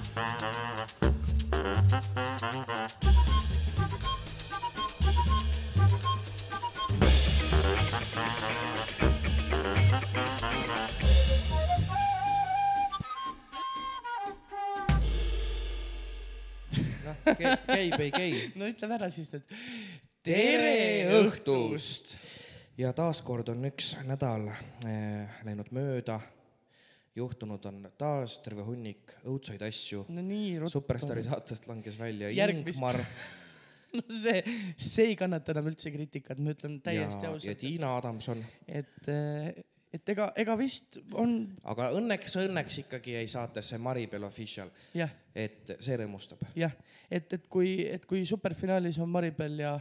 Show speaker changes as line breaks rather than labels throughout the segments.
noh, käib, ei käi.
no ütleme ära siis nüüd.
tere õhtust! ja taaskord on üks nädal eh, läinud mööda. Juhtunud on taas terve hunnik õudsaid asju.
no
superstaari saatest langes välja
Järgmist-
Ingmar.
No see, see ei kannata enam üldse kriitikat, ma ütlen
ja,
täiesti
ja
ausalt,
Tiina Adamson,
et, et ega, ega vist on
aga õnneks, õnneks ikkagi jäi saatesse Maribel Official, et see rõõmustab.
jah, et, et kui, et kui superfinaalis on Maribel ja,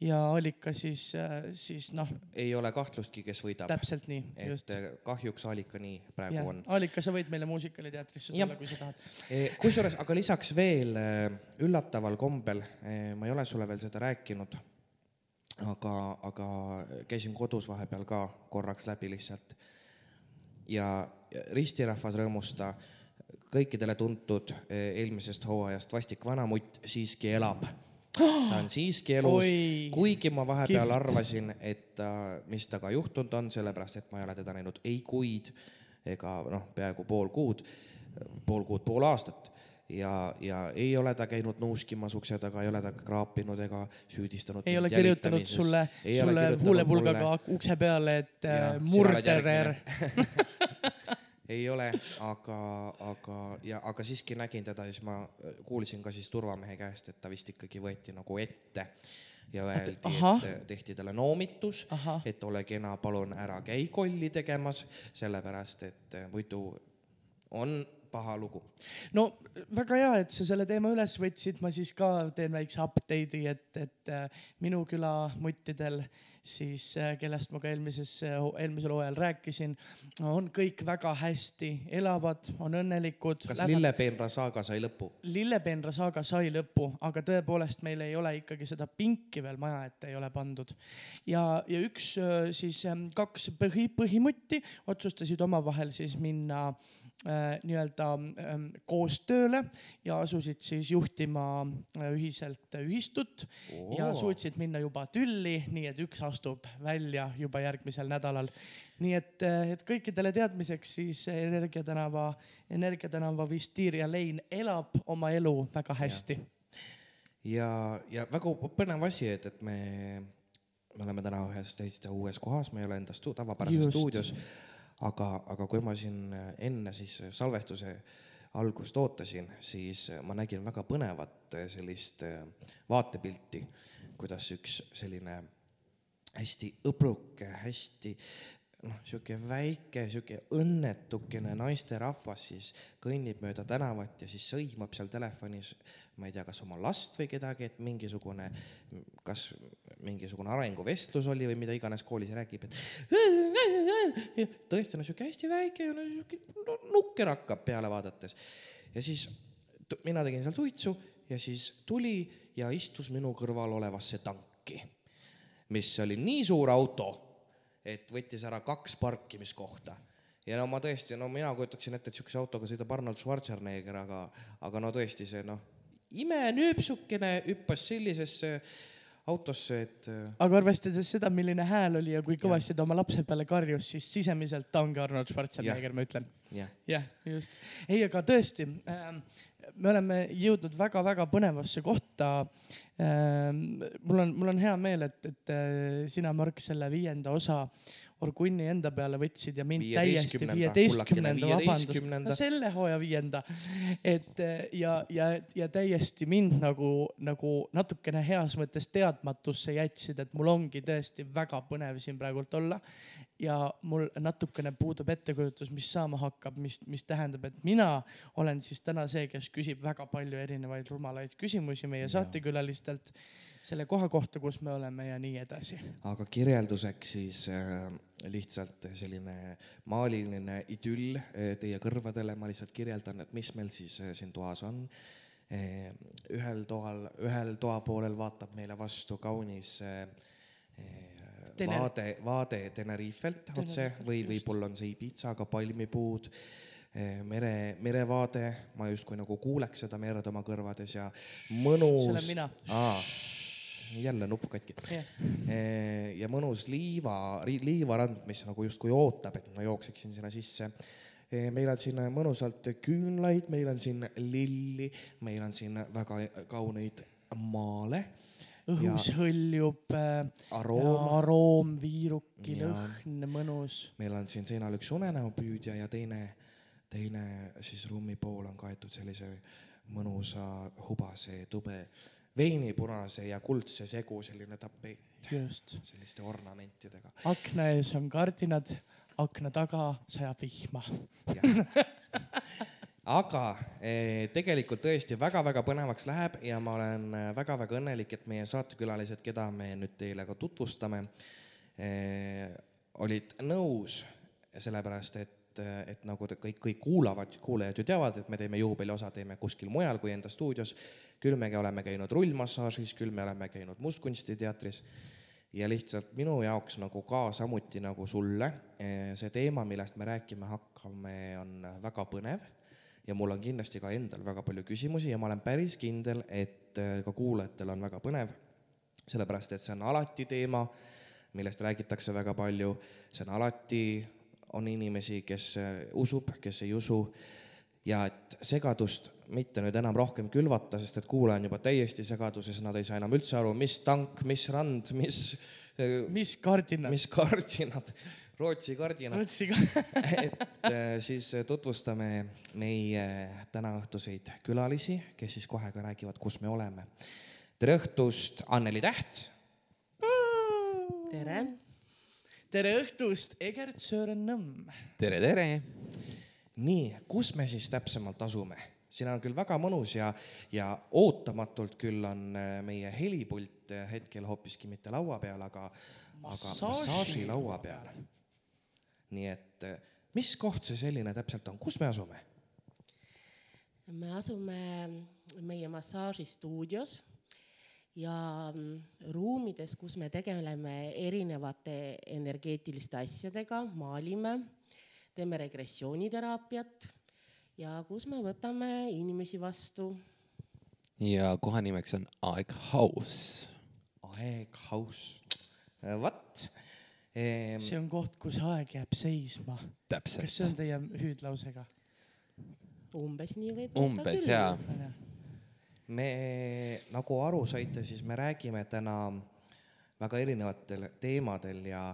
ja Alika, siis, siis noh,
ei ole kahtlustki, kes võidab.
täpselt nii, just
eh, kahjuks Alika nii praegu
jah
on,
Alika, sa võid meile muusikaliteatrisse tulla, kui sa tahad.
Eh, kusjuures, aga lisaks veel eh, üllataval kombel, ma ei ole sulle veel seda rääkinud, aga, aga käisin kodus vahepeal ka korraks läbi lihtsalt. ja ja ristirahvas rõõmusta, kõikidele tuntud eh, eelmisest hooajast vastik vanamutt siiski elab. ta on siiski elus kuigi ma vahepeal
kihvt.
arvasin, et ta, mis temaga juhtunud on, sellepärast et ma ei ole teda näinud ei kuid ega noh, peaaegu pool kuud, pool kuud, pool aastat ja, ja ei ole ta käinud nuuskimas ukse taga, ei ole ta kraapinud ega süüdistanud.
ei ole kirjutanud sulle, sulle huulepulgaga ukse peale, et
Jaa,
äh, murderer.
ei ole, aga, aga ja, aga siiski nägin teda ja siis ma äh, kuulsin ka siis turvamehe käest, et ta vist ikkagi võeti nagu ette. Ja öeldi, et tehti talle noomitus et ole kena, palun ära käi kolli tegemas, sellepärast et äh, muidu on paha lugu.
no väga hea, et sa selle teema üles võtsid, ma siis ka teen väikse update'i, et, et äh, minu küla muttidel siis, kellest ma ka eelmises, eelmisel hooajal rääkisin, on kõik väga hästi, elavad, on õnnelikud.
kas Lillepeenra saaga sai lõpu?
lillepeenra saaga sai lõpu, aga tõepoolest meil ei ole ikkagi seda pinki veel maja ette ei ole pandud. ja, ja üks öö, siis ähm, kaks põhi, põhimutti otsustasid omavahel siis minna äh, nii-öelda ähm, koostööle ja asusid siis juhtima äh, ühiselt ühistut ja
Oo.
suutsid minna juba tülli, nii et üks astub välja juba järgmisel nädalal. nii et, et kõikidele teadmiseks siis Energia tänava, Energia tänava Vistiria lein elab oma elu väga hästi.
ja, ja väga põnev asi, et, et me, me oleme täna ühes täiesti uues kohas, me ei ole enda stu, tavapärases stuudios. aga, aga kui ma siin enne siis salvestuse algust ootasin, siis ma nägin väga põnevat sellist vaatepilti, kuidas üks selline hästi õbruke, hästi noh, sihuke väike, sihuke õnnetukene naisterahvas siis kõnnib mööda tänavat ja siis sõimab seal telefonis, ma ei tea, kas oma last või kedagi, et mingisugune, kas mingisugune arenguvestlus oli või mida iganes koolis räägib, et tõesti no sihuke hästi väike no sihuke nukker hakkab peale vaadates ja siis mina tegin seal suitsu ja siis tuli ja istus minu kõrval olevasse tanki mis oli nii suur auto, et võttis ära kaks parkimiskohta. ja no ma tõesti, no mina kujutaksin ette, et sihukese autoga sõidab Arnold Schwarzenegger, aga, aga no tõesti see noh, imenööpsukene hüppas sellisesse autosse, et äh,
aga arvestades seda, milline hääl oli ja kui kõvasti ta oma lapse peale karjus, siis sisemiselt ta ongi Arnold Schwarzenegger, ma ütlen.
jah,
just. ei, aga tõesti ähm,, me oleme jõudnud väga-väga põnevasse kohta ähm,. mul on, mul on hea meel, et, et äh, sina, Mark, selle viienda osa Orgunni enda peale võtsid ja mind täiesti
Viieteistkümnenda,
vabandust, no selle hooaja viienda. et äh, ja, ja, ja täiesti mind nagu, nagu natukene heas mõttes teadmatusse jätsid, et mul ongi tõesti väga põnev siin praegult olla. Ja mul natukene puudub ettekujutus, mis saama hakkab, mis, mis tähendab, et mina olen siis täna see, kes küsib väga palju erinevaid rumalaid küsimusi meie saatekülalistelt selle koha kohta, kus me oleme ja nii edasi.
aga kirjelduseks siis äh, lihtsalt selline maaliline idüll äh, teie kõrvadele, ma lihtsalt kirjeldan, et mis meil siis äh, siin toas on ühel toal, ühel toapoolel vaatab meile vastu kaunis
Tener-
vaade, vaade Tenerifelt otse või võib-olla on see Ibiza, aga palmipuud. mere, merevaade, ma justkui nagu kuuleks seda merd oma kõrvades ja mõnus.
see olen mina.
Jälle nupp katki
Jah.
ja mõnus liiva, liivarand, mis nagu justkui ootab, et ma jookseksin sinna sisse meil on siin mõnusalt küünlaid, meil on siin lilli, meil on siin väga kauneid maale.
õhus ja hõljub äh,
aroom,
aroom, viirukil õhn, mõnus.
meil on siin seinal üks unenäopüüdja ja teine, teine siis ruumi pool on kaetud sellise mõnusa hubase tube veinipunase ja kuldse segu selline tapeet. selliste ornamentidega.
akna ees on kardinad akna taga sajab vihma
aga eh, tegelikult tõesti väga-väga põnevaks läheb ja ma olen väga-väga õnnelik, et meie saatekülalised, keda me nüüd teile ka tutvustame, eh, olid nõus, sellepärast et, et nagu te kõik, kõik kuulavad, kuulajad ju teavad, et me teeme juubeliosa, teeme kuskil mujal kui enda stuudios. Küll me oleme käinud rullmassaažis, küll me oleme käinud mustkunstiteatris. Ja lihtsalt minu jaoks nagu ka samuti nagu sulle, eh, see teema, millest me rääkima hakkame, on väga põnev. Ja mul on kindlasti ka endal väga palju küsimusi ja ma olen päris kindel, et eh, ka kuulajatel on väga põnev. sellepärast, et see on alati teema, millest räägitakse väga palju, see on alati, on inimesi, kes eh, usub, kes ei usu ja et segadust mitte nüüd enam rohkem külvata, sest et kuulaja on juba täiesti segaduses, nad ei saa enam üldse aru, mis tank, mis rand, mis.
mis kardinad.
mis kardinad, Rootsi kardinad.
Rootsi kardinad
et äh, siis tutvustame meie tänaõhtuseid külalisi, kes siis kohe ka räägivad, kus me oleme. tere õhtust, Anneli Täht.
tere.
tere õhtust, Egert Sören Nõmm.
tere, tere
nii, kus me siis täpsemalt asume? siin on küll väga mõnus ja, ja ootamatult küll on äh, meie helipult äh, hetkel hoopiski mitte laua peal, aga, aga massaažilaua peal. nii et äh, mis koht see selline täpselt on, kus me asume?
me asume meie massaažistuudios ja mm, ruumides, kus me tegeleme erinevate energeetiliste asjadega, maalime teeme regressiooniteraapiat ja kus me võtame inimesi vastu.
ja koha nimeks on Aeg House.
Aeg House, vot
ehm.... see on koht, kus aeg jääb seisma.
kas
see on teie hüüdlausega?
umbes nii võib.
umbes jaa.
me nagu aru saite, siis me räägime täna väga erinevatel teemadel ja,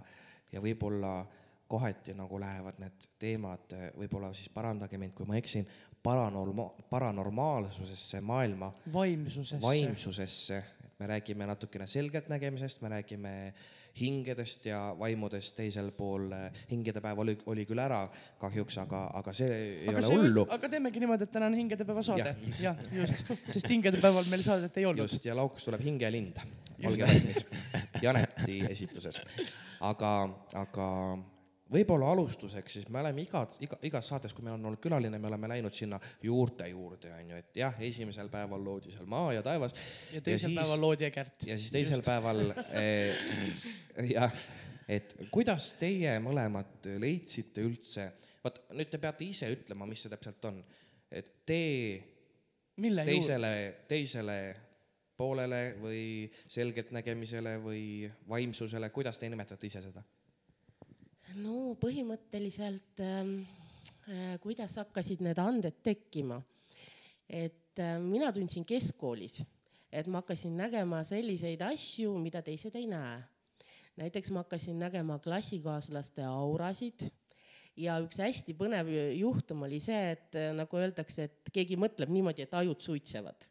ja võib-olla kohati nagu lähevad need teemad, võib-olla siis parandage mind, kui ma eksin, paranorma-, paranormaalsusesse, maailma.
vaimsusesse.
vaimsusesse, et me räägime natukene selgeltnägemisest, me räägime hingedest ja vaimudest teisel pool. hingedepäev oli, oli küll ära kahjuks, aga, aga see ei aga ole see hullu.
aga teemegi niimoodi, et täna on hingedepäeva saade. jah, just, sest hingedepäeval meil saadet ei olnud.
just ja laukus tuleb Hingelind, olge valmis, Janeti esituses. aga, aga võib-olla alustuseks siis me oleme iga, iga, igas saates, kui meil on olnud külaline, me oleme läinud sinna juurte juurde, onju, et jah, esimesel päeval loodi seal maa ja taevas.
ja teisel ja siis, päeval loodi Egert.
ja siis teisel Just. päeval eh, jah, et kuidas teie mõlemad leidsite üldse, vot nüüd te peate ise ütlema, mis see täpselt on, et tee Mille teisele, teisele poolele või selgeltnägemisele või vaimsusele, kuidas te nimetate ise seda?
No põhimõtteliselt ähm, äh, kuidas hakkasid need anded tekkima? et äh, mina tundsin keskkoolis, et ma hakkasin nägema selliseid asju, mida teised ei näe. näiteks ma hakkasin nägema klassikaaslaste aurasid ja üks hästi põnev juhtum oli see, et äh, nagu öeldakse, et keegi mõtleb niimoodi, et ajud suitsevad.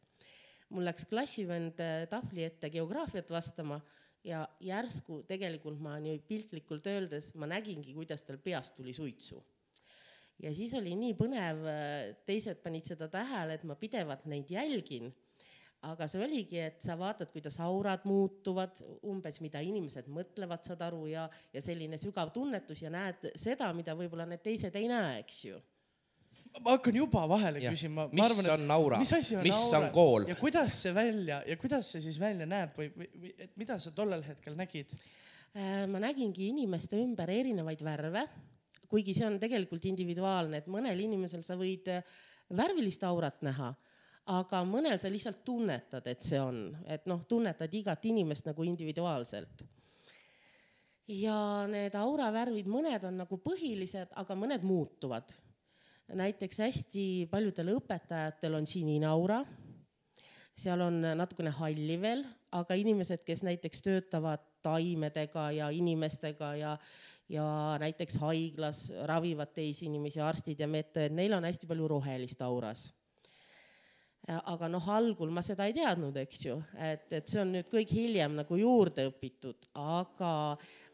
mul läks klassivend tahvli ette geograafiat vastama ja järsku tegelikult ma nii piltlikult öeldes, ma nägingi, kuidas tal peast tuli suitsu. ja siis oli nii põnev, teised panid seda tähele, et ma pidevalt neid jälgin. aga see oligi, et sa vaatad, kuidas aurad muutuvad, umbes mida inimesed mõtlevad, saad aru, ja, ja selline sügav tunnetus ja näed seda, mida võib-olla need teised ei näe, eks ju
ma hakkan juba vahele ja. küsima.
mis arvan, on aura, mis, on, mis aura? on kool?
ja kuidas see välja ja kuidas see siis välja näeb või, või, või et mida sa tollel hetkel nägid?
Äh, ma nägingi inimeste ümber erinevaid värve, kuigi see on tegelikult individuaalne, et mõnel inimesel sa võid äh, värvilist aurat näha, aga mõnel sa lihtsalt tunnetad, et see on, et noh, tunnetad igat inimest nagu individuaalselt ja need auravärvid, mõned on nagu põhilised, aga mõned muutuvad. Näiteks hästi paljudel õpetajatel on sinine aura. seal on natukene halli veel, aga inimesed, kes näiteks töötavad taimedega ja inimestega ja, ja näiteks haiglas ravivad teisi inimesi, arstid ja medõed, neil on hästi palju rohelist auras aga noh, algul ma seda ei teadnud, eks ju, et, et see on nüüd kõik hiljem nagu juurde õpitud, aga,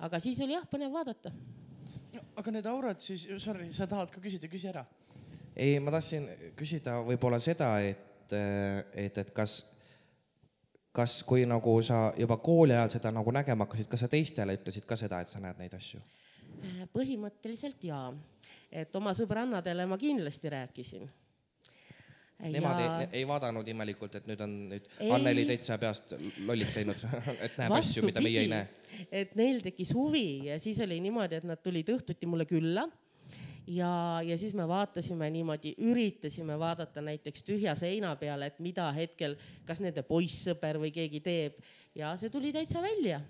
aga siis oli jah, põnev vaadata.
aga need aurad siis, sorry, sa tahad ka küsida, küsi ära.
Ei, ma tahtsin küsida võib-olla seda, et, et, et kas, kas kui nagu sa juba kooli ajal seda nagu nägema hakkasid, kas sa teistele ütlesid ka seda, et sa näed neid asju?
põhimõtteliselt jaa, et oma sõbrannadele ma kindlasti rääkisin
Nemad ja... ei, ei vaadanud imelikult, et nüüd on nüüd ei... Anneli täitsa peast lolliks läinud et näeb Vastu asju, mida meie ei näe.
et neil tekkis huvi ja siis oli niimoodi, et nad tulid õhtuti mulle külla ja, ja siis me vaatasime niimoodi, üritasime vaadata näiteks tühja seina peale, et mida hetkel, kas nende poissõber või keegi teeb ja see tuli täitsa välja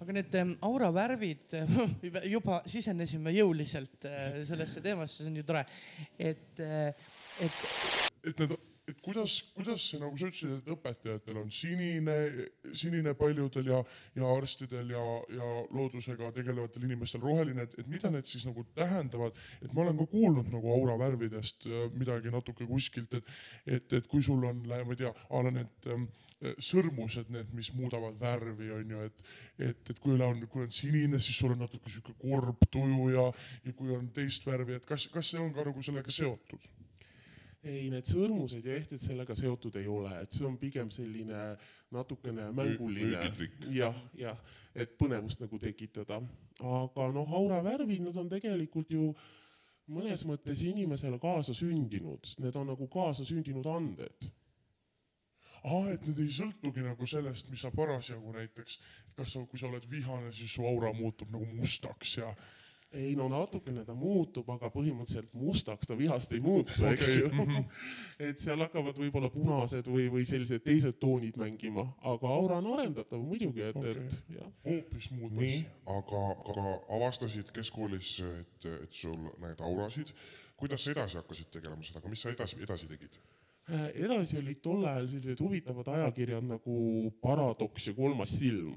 aga need ähm, auravärvid, juba sisenesime jõuliselt äh, sellesse teemasse, see on ju tore, et äh,
et. et need, et kuidas, kuidas see nagu sa ütlesid, et õpetajatel on sinine, sinine paljudel ja, ja arstidel ja, ja loodusega tegelevatel inimestel roheline, et, et mida need siis nagu tähendavad, et ma olen ka kuulnud nagu auravärvidest äh, midagi natuke kuskilt, et, et, et kui sul on, ma ei tea, a la need ähm, sõrmused, need, mis muudavad värvi, on ju, et, et, et kui on, kui on sinine, siis sul on natuke sihuke kurb tuju ja, ja kui on teist värvi, et kas, kas see on ka nagu sellega seotud?
Ei, need sõrmused ja ehted sellega seotud ei ole, et see on pigem selline natukene mänguline. jah, jah, et põnevust nagu tekitada. aga noh, auravärvid, need on tegelikult ju mõnes mõttes inimesele kaasasündinud, need on nagu kaasasündinud anded
aa, et need ei sõltugi nagu sellest, mis sa parasjagu näiteks, kas sa, kui sa oled vihane, siis su aura muutub nagu mustaks ja
ei no natukene ta muutub, aga põhimõtteliselt mustaks ta vihast ei muutu eks ju et seal hakkavad võib-olla punased või, või sellised teised toonid mängima, aga aura on arendatav muidugi, et okay., et jah.
hoopis muud asja.
aga, aga avastasid keskkoolis, et, et sul näed aurasid. kuidas sa edasi hakkasid tegelema sellega, mis sa edasi, edasi tegid?
Edasi olid tol ajal sellised huvitavad ajakirjad nagu Paradoks ja Kolmas silm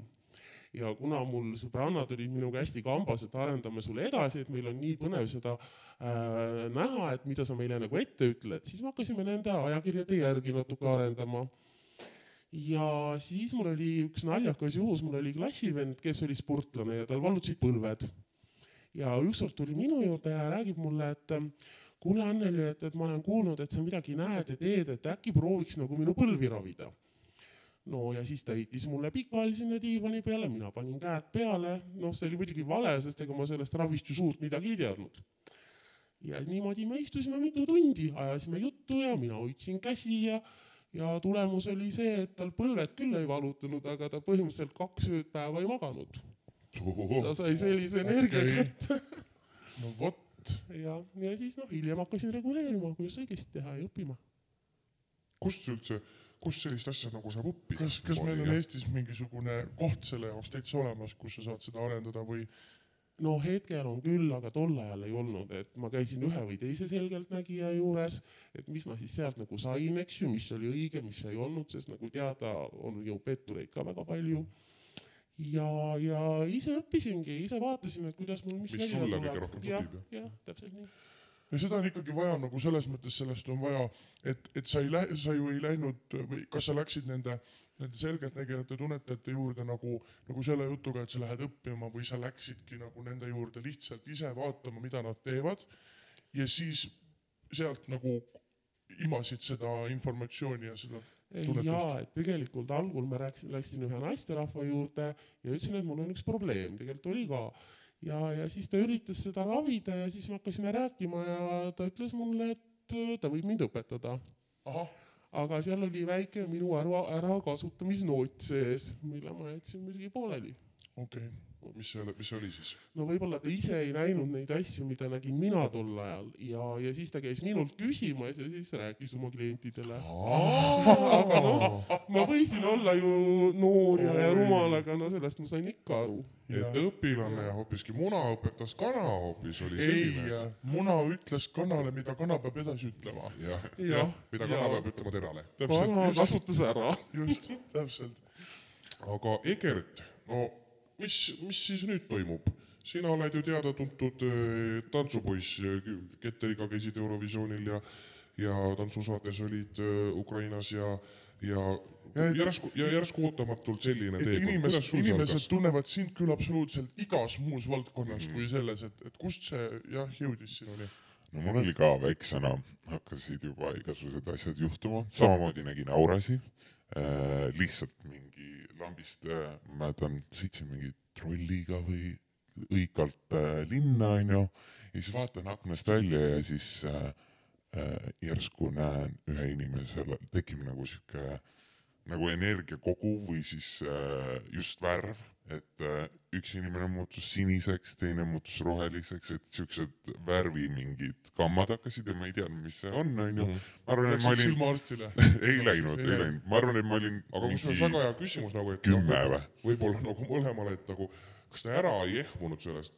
ja kuna mul sõbrannad olid minuga hästi kambas, et arendame sulle edasi, et meil on nii põnev seda äh, näha, et mida sa meile nagu ette ütled, siis me hakkasime nende ajakirjade järgi natuke arendama. ja siis mul oli üks naljakas juhus, mul oli klassivend, kes oli sportlane ja tal vallutasid põlved. ja ükskord tuli minu juurde ja räägib mulle, et kuule Anneli, et, et ma olen kuulnud, et sa midagi näed ja teed, et äkki prooviks nagu minu põlvi ravida no ja siis ta heitis mulle pikali sinna diivani peale, mina panin käed peale, noh, see oli muidugi vale, sest ega ma sellest ravist ju suurt midagi ei teadnud. ja niimoodi me istusime mitu tundi, ajasime juttu ja mina hoidsin käsi ja, ja tulemus oli see, et tal põlved küll ei valutanud, aga ta põhimõtteliselt kaks ööd päeva ei maganud. ta sai sellise energia kätte
no vot.
ja, ja siis noh, hiljem hakkasin reguleerima, kuidas õigesti teha ja õppima.
kust see üldse kus sellist asja nagu saab õppida?
kas, kas meil on Eestis mingisugune koht selle jaoks täitsa olemas, kus sa saad seda arendada või?
no hetkel on küll, aga tol ajal ei olnud, et ma käisin ühe või teise selgeltnägija juures, et mis ma siis sealt nagu sain, eks ju, mis oli õige, mis ei olnud, sest nagu teada, on ju pettureid ka väga palju. ja, ja ise õppisingi, ise vaatasin, et kuidas mul
mis, mis rohkem sobib.
jah, jah, täpselt nii
ja seda on ikkagi vaja nagu selles mõttes, sellest on vaja, et, et sa ei lähe, sa ju ei läinud või kas sa läksid nende, nende selgeltnägijate tunnetajate juurde nagu, nagu selle jutuga, et sa lähed õppima või sa läksidki nagu nende juurde lihtsalt ise vaatama, mida nad teevad. ja siis sealt nagu imasid seda informatsiooni ja seda
jaa, et tegelikult algul ma rääkisin, läksin ühe naisterahva juurde ja ütlesin, et mul on üks probleem, tegelikult oli ka ja, ja siis ta üritas seda ravida ja siis me hakkasime rääkima ja ta ütles mulle, et äh, ta võib mind õpetada. aga seal oli väike minu ära, ärakasutamisnoot sees, mille ma jätsin muidugi pooleli.
okei okay.,
mis see, mis see oli siis?
no võib-olla ta ise ei näinud neid asju, mida nägin mina tol ajal ja, ja siis ta käis minult küsimas ja siis rääkis oma klientidele. aga noh, ma võisin olla ju noor ja, ja rumal, aga no sellest ma sain ikka aru.
et õpilane hoopiski muna õpetas kana hoopis oli selline.,
muna ütles kanale, mida kana peab edasi ütlema.
jah,
jah,
mida kana peab ütlema terale.
kana kasutas ära.
just, täpselt.
aga Egert, no mis, mis siis nüüd toimub? sina oled ju teada-tuntud äh, tantsupoiss, Ketteriga käisid Eurovisioonil ja, ja tantsusaates olid äh, Ukrainas ja, ja
Ja et-
järsku ja järsku ootamatult selline teekond,
inimesed, inimesed tunnevad sind küll absoluutselt igas muus valdkonnas mm. kui selles, et, et kust see jah jõudis sinuni?
no mul oli ka väiksena, hakkasid juba igasugused asjad juhtuma, samamoodi nägin aurasi äh,, lihtsalt mingi lambist äh,, ma mäletan, sõitsin mingi trolliga või õigalt äh, linna onju. Ja siis vaatan aknast välja ja siis äh, äh, järsku näen ühe inimese, tekib nagu sihuke nagu energiakogu või siis äh, just värv, et äh, üks inimene muutus siniseks, teine muutus roheliseks, et siuksed värvi mingid kammad hakkasid ja ma ei teadnud, mis see on, onju. ma arvan, et ma olin,
silmaarstile?
ei läinud,
Ei läinud.
ma arvan, et ma olin
aga kusjuures väga hea küsimus nagu, et
kümme
noh,
või?
võib-olla nagu mõlemale, et nagu kas ta ära ei ehmunud sellest,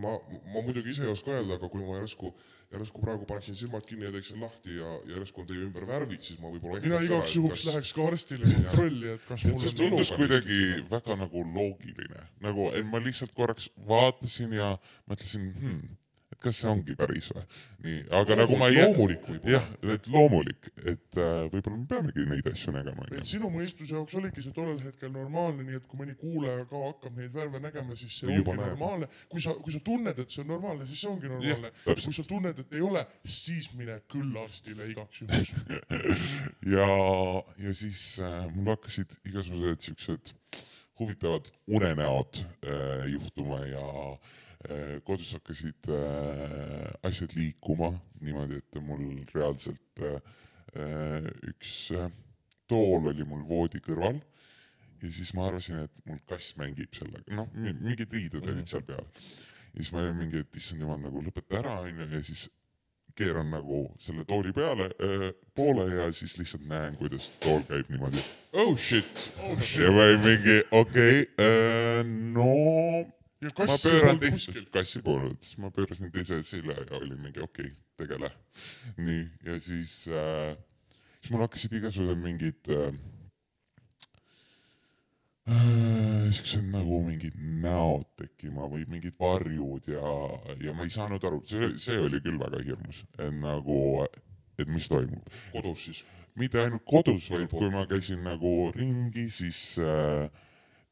ma, ma muidugi ise ei oska öelda, aga kui ma järsku, järsku praegu paneksin silmad kinni ja teeksin lahti ja järsku on teie ümber värvid, siis ma võib-olla
mina igaks juhuks läheks ka arstile kontrolli, et kas mul on
tundus kuidagi väga nagu loogiline, nagu et ma lihtsalt korraks vaatasin ja mõtlesin hmm,, kas see ongi päris või. nii, aga nagu ma ei.
loomulik võib-olla.
jah, et loomulik, et äh, võib-olla me peamegi neid asju nägema,
sinu mõistuse jaoks oligi see tollel hetkel normaalne, nii et kui mõni kuulaja ka hakkab neid värve nägema, siis see
Või
ongi
juba näeb.
normaalne. kui sa, kui sa tunned, et see on normaalne, siis see ongi normaalne. kui sa tunned, et ei ole, siis mine küll arstile igaks juhuks.
ja, ja siis äh, mul hakkasid igasugused siuksed huvitavad unenäod äh, juhtuma ja äh, kodus hakkasid äh, asjad liikuma niimoodi, et mul reaalselt äh, äh, üks äh, tool oli mul voodi kõrval ja siis ma arvasin, et mul kass mängib sellega, noh, mingid riided olid seal peal. ja siis ma olin mingi, et issand jumal, nagu lõpeta ära, onju, ja siis keeran nagu selle tooli peale äh, poole ja siis lihtsalt näen, kuidas tool käib niimoodi.
oh shit, oh
ja ma olin mingi, okei okay, äh,, no ma pööran
kuskil.,
kassi polnud, siis ma pöörasin teise selja ja olin mingi okei okay,, tegele. nii, ja siis äh,, siis mul hakkasid igasugused mingid äh, äh, siuksed nagu mingid näod tekkima või mingid varjud ja, ja ma ei saanud aru, see, see oli küll väga hirmus, et nagu, et mis toimub.
kodus siis.
mitte ainult kodus, vaid kui ma käisin nagu ringi, siis äh,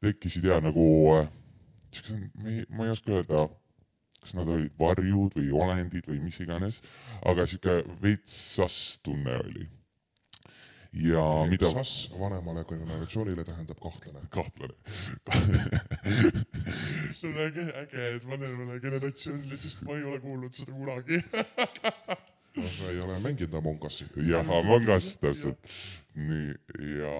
tekkisid ja nagu äh, siuksed, ma ei, oska öelda, kas nad olid varjud või olendid või mis iganes, aga siuke veits sass tunne oli. ja mida
sass vanemale generatsioonile tähendab kahtlane.
kahtlane.
see on äge, äge, et vanemale generatsioonile, sest ma ei ole kuulnud seda kunagi.
no sa ei ole mänginud Among Us'i.
jah, Among Us täpselt. nii, ja,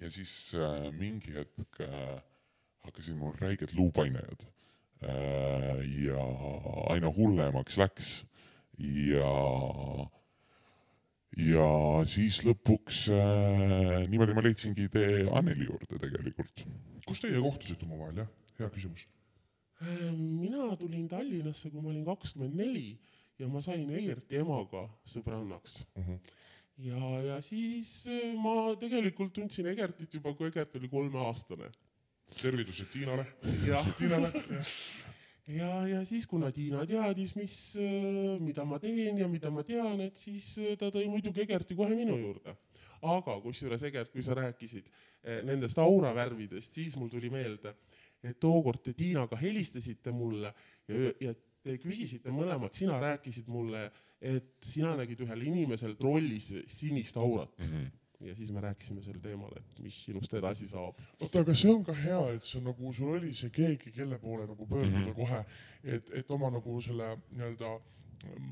ja siis äh, mingi hetk äh, hakkasid mul räiged luupainajad äh,. ja aina hullemaks läks ja, ja siis lõpuks äh, niimoodi ma leidsingi tee Anneli juurde tegelikult.
kus teie kohtusite omavahel, jah? hea küsimus.
mina tulin Tallinnasse, kui ma olin kakskümmend neli ja ma sain Eigerti emaga sõbrannaks uh. -huh. ja, ja siis äh, ma tegelikult tundsin Egertit juba, kui Egert oli kolmeaastane.
Tervitused Tiinale.
Tiinale. ja, ja siis, kuna Tiina teadis, mis, mida ma teen ja mida ma tean, et siis äh, ta tõi muidugi Egerti kohe minu juurde. aga kusjuures Egert, kui sa rääkisid eh, nendest auravärvidest, siis mul tuli meelde, et tookord te Tiinaga helistasite mulle ja, ja te küsisite mõlemad, sina rääkisid mulle, et sina nägid ühel inimesel trollis sinist aurat mm. -hmm ja siis me rääkisime sel teemal, et mis sinust edasi saab.
oota, aga see on ka hea, et see nagu sul oli see keegi, kelle poole nagu pöörduda mm -hmm. kohe, et, et oma nagu selle nii-öelda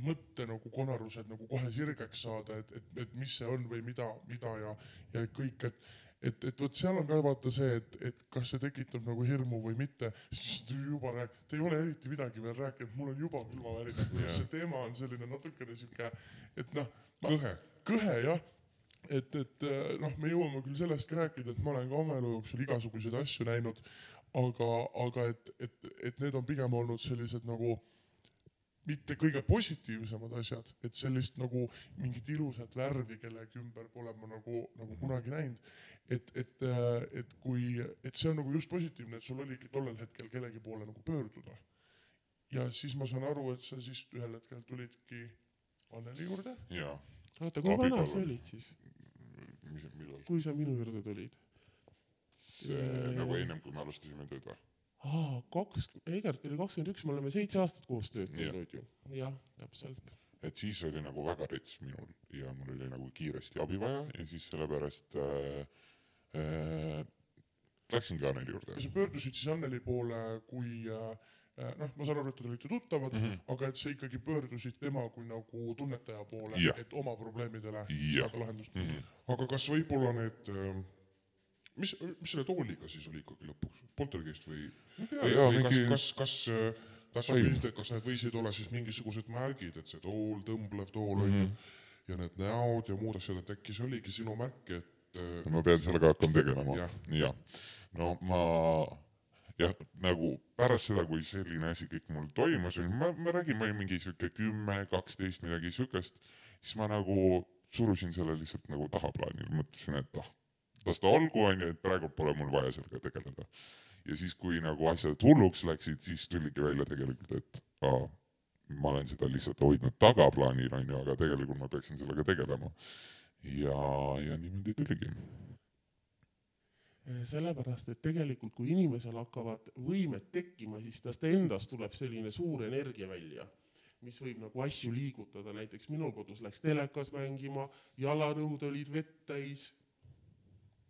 mõtte nagu konarused nagu kohe sirgeks saada, et, et, et mis see on või mida, mida ja, ja kõik, et et, et vot seal on ka vaata see, et, et kas see tekitab nagu hirmu või mitte, siis juba rääk-, te ei ole eriti midagi veel rääkinud, mul on juba külmavärinad, see teema on selline natukene sihuke, et noh,
kõhe,
kõhe jah, et, et eh, noh, me jõuame küll sellest ka rääkida, et ma olen ka oma elu jooksul igasuguseid asju näinud, aga, aga et, et, et need on pigem olnud sellised nagu mitte kõige positiivsemad asjad, et sellist nagu mingit ilusat värvi kellegi ümber pole ma nagu, nagu kunagi näinud. et, et, et kui, et see on nagu just positiivne, et sul oligi tollel hetkel kellegi poole nagu pöörduda. ja siis ma saan aru, et sa siis ühel hetkel tulidki Anneli juurde
jaa,
oota, kui vana sa olid siis,
mis, millal?
kui sa minu juurde tulid?
see nagu ennem, kui me alustasime tööd või?
aa, kaks, Egert oli kakskümmend üks, me oleme seitse aastat koos tööd teinud ju. jah, täpselt.
et siis oli nagu väga rets minul ja mul oli nagu kiiresti abi vaja ja siis sellepärast äh, äh, läksingi Anneli juurde
ja. sa pöördusid siis Anneli poole kui äh, noh, ma saan aru, et te olite tuttavad mm, -hmm. aga et sa ikkagi pöördusid tema kui nagu tunnetaja poole et oma probleemidele saada lahendust mm. -hmm.
aga kas võib-olla need, mis, mis selle tooliga siis oli ikkagi lõpuks, poltergeist või, või, või kas kas, kas äh, tahtsin
Vaim.
küsida, et kas need võisid olla siis mingisugused märgid, et see tool, tõmblev tool onju mm -hmm. ja need näod ja muud asjad, et äkki see oligi sinu märk, et äh,
ma pean sellega hakkama tegelema
Jah..
jah, no ma jah, nagu pärast seda, kui selline asi kõik mul toimus, ma, ma räägin, ma olin mingi sihuke kümme, kaksteist, midagi siukest, siis ma nagu surusin selle lihtsalt nagu tahaplaanile, mõtlesin, et ah, las ta olgu, onju, et praegu pole mul vaja sellega tegeleda. ja siis, kui nagu asjad hulluks läksid, siis tuligi välja tegelikult, et aa, ma olen seda lihtsalt hoidnud tagaplaanil, onju, aga tegelikult ma peaksin sellega tegelema. ja, ja niimoodi tuligi
sellepärast, et tegelikult kui inimesel hakkavad võimed tekkima, siis tast endast tuleb selline suur energia välja, mis võib nagu asju liigutada, näiteks minul kodus läks telekas mängima, jalanõud olid vett täis.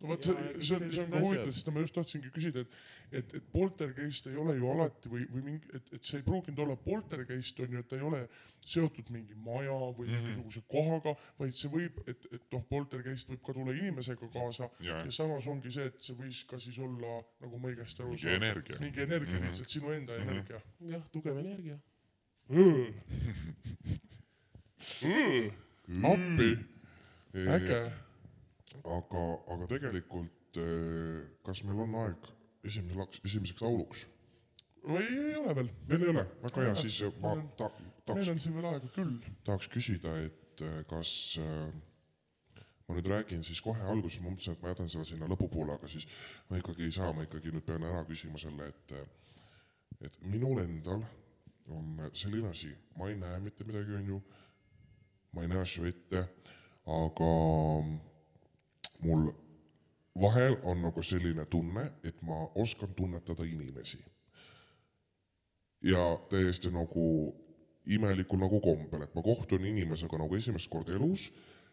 No vot, see
Ja
see on, see on ka huvitav, sest ma just tahtsingi küsida, et, et, et poltergeist ei ole ju alati või, või mingi, et, et see ei pruuginud olla poltergeist on ju, et ta ei ole seotud mingi maja või
Mhm.
mingisuguse kohaga, vaid see võib, et, et noh, poltergeist võib ka tulla inimesega kaasa
Jaa.
ja samas ongi see, et see võis ka siis olla, nagu ma õigesti aru
mingi energia.
mingi energia
Mhm.
lihtsalt sinu enda energia.
jah, tugev energia.
appi, äge.
aga, aga tegelikult eh, kas meil on aeg esimese laks, esimeseks lauluks?
no ei, ei ole veel,
veel ei ole, väga hea, siis eh, ma
on-
tahaks,
meil
tahaks
on siin veel aega küll.
tahaks küsida, et äh, kas ma nüüd räägin siis kohe alguses, ma mõtlesin, et ma jätan selle sinna lõpupoole, aga siis ma ikkagi ei saa, ma ikkagi nüüd pean ära küsima selle, et et minul endal on selline asi, ma ei näe mitte midagi, onju, ma ei näe asju ette, aga mul vahel on nagu selline tunne, et ma oskan tunnetada inimesi. ja täiesti nagu imelikul nagu kombel, et ma kohtun inimesega nagu esimest korda elus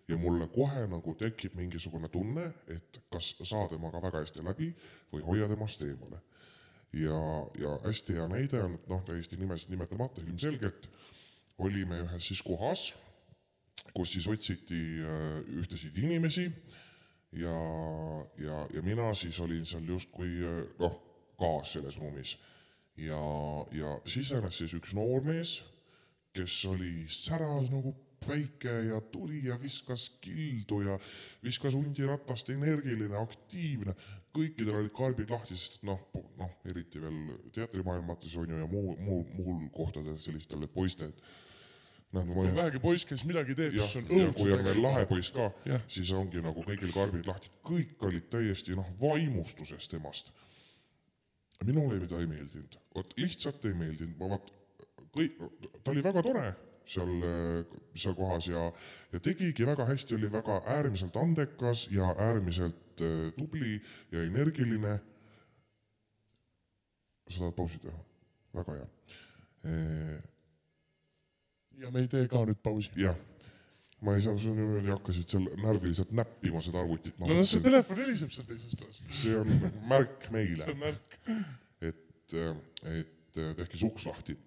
ja mulle kohe nagu tekib mingisugune tunne, et kas saa temaga väga hästi läbi või hoia temast eemale. ja, ja hästi hea näide on, et noh, täiesti nimesid nimetamata ilmselgelt olime ühes siis kohas, kus siis otsiti äh, ühtesid inimesi ja, ja, ja mina siis olin seal justkui äh, noh, kaas selles ruumis. Ja, ja sisenes siis üks noormees, kes oli säras nagu päike ja tuli ja viskas kildu ja viskas hundiratast, energiline, aktiivne, kõikidel olid karbid lahti, sest noh, noh eriti veel teatrimaailmates on ju ja muu, muu, muul kohtadel sellistel poistel, et noh, ma
vähegi poiss, kes midagi teeb, siis on
ja kui on veel lahe poiss ka siis ongi nagu kõigil karbid lahti, kõik olid täiesti noh, vaimustuses temast. minule ta ei meeldinud, vot lihtsalt ei meeldinud, ma vaat kõik, ta oli väga tore seal, seal kohas ja, ja tegigi väga hästi, oli väga äärmiselt andekas ja äärmiselt äh, tubli ja energiline. sa tahad pausi teha? väga hea.
Ja me ei tee ka nüüd pausi.
jah, ma ei saa, sa niimoodi hakkasid seal närviliselt näppima seda arvutit,
no las see telefon heliseb seal teises toas.
see on nagu märk meile
see, on märk.
et, et tehke see uks lahti.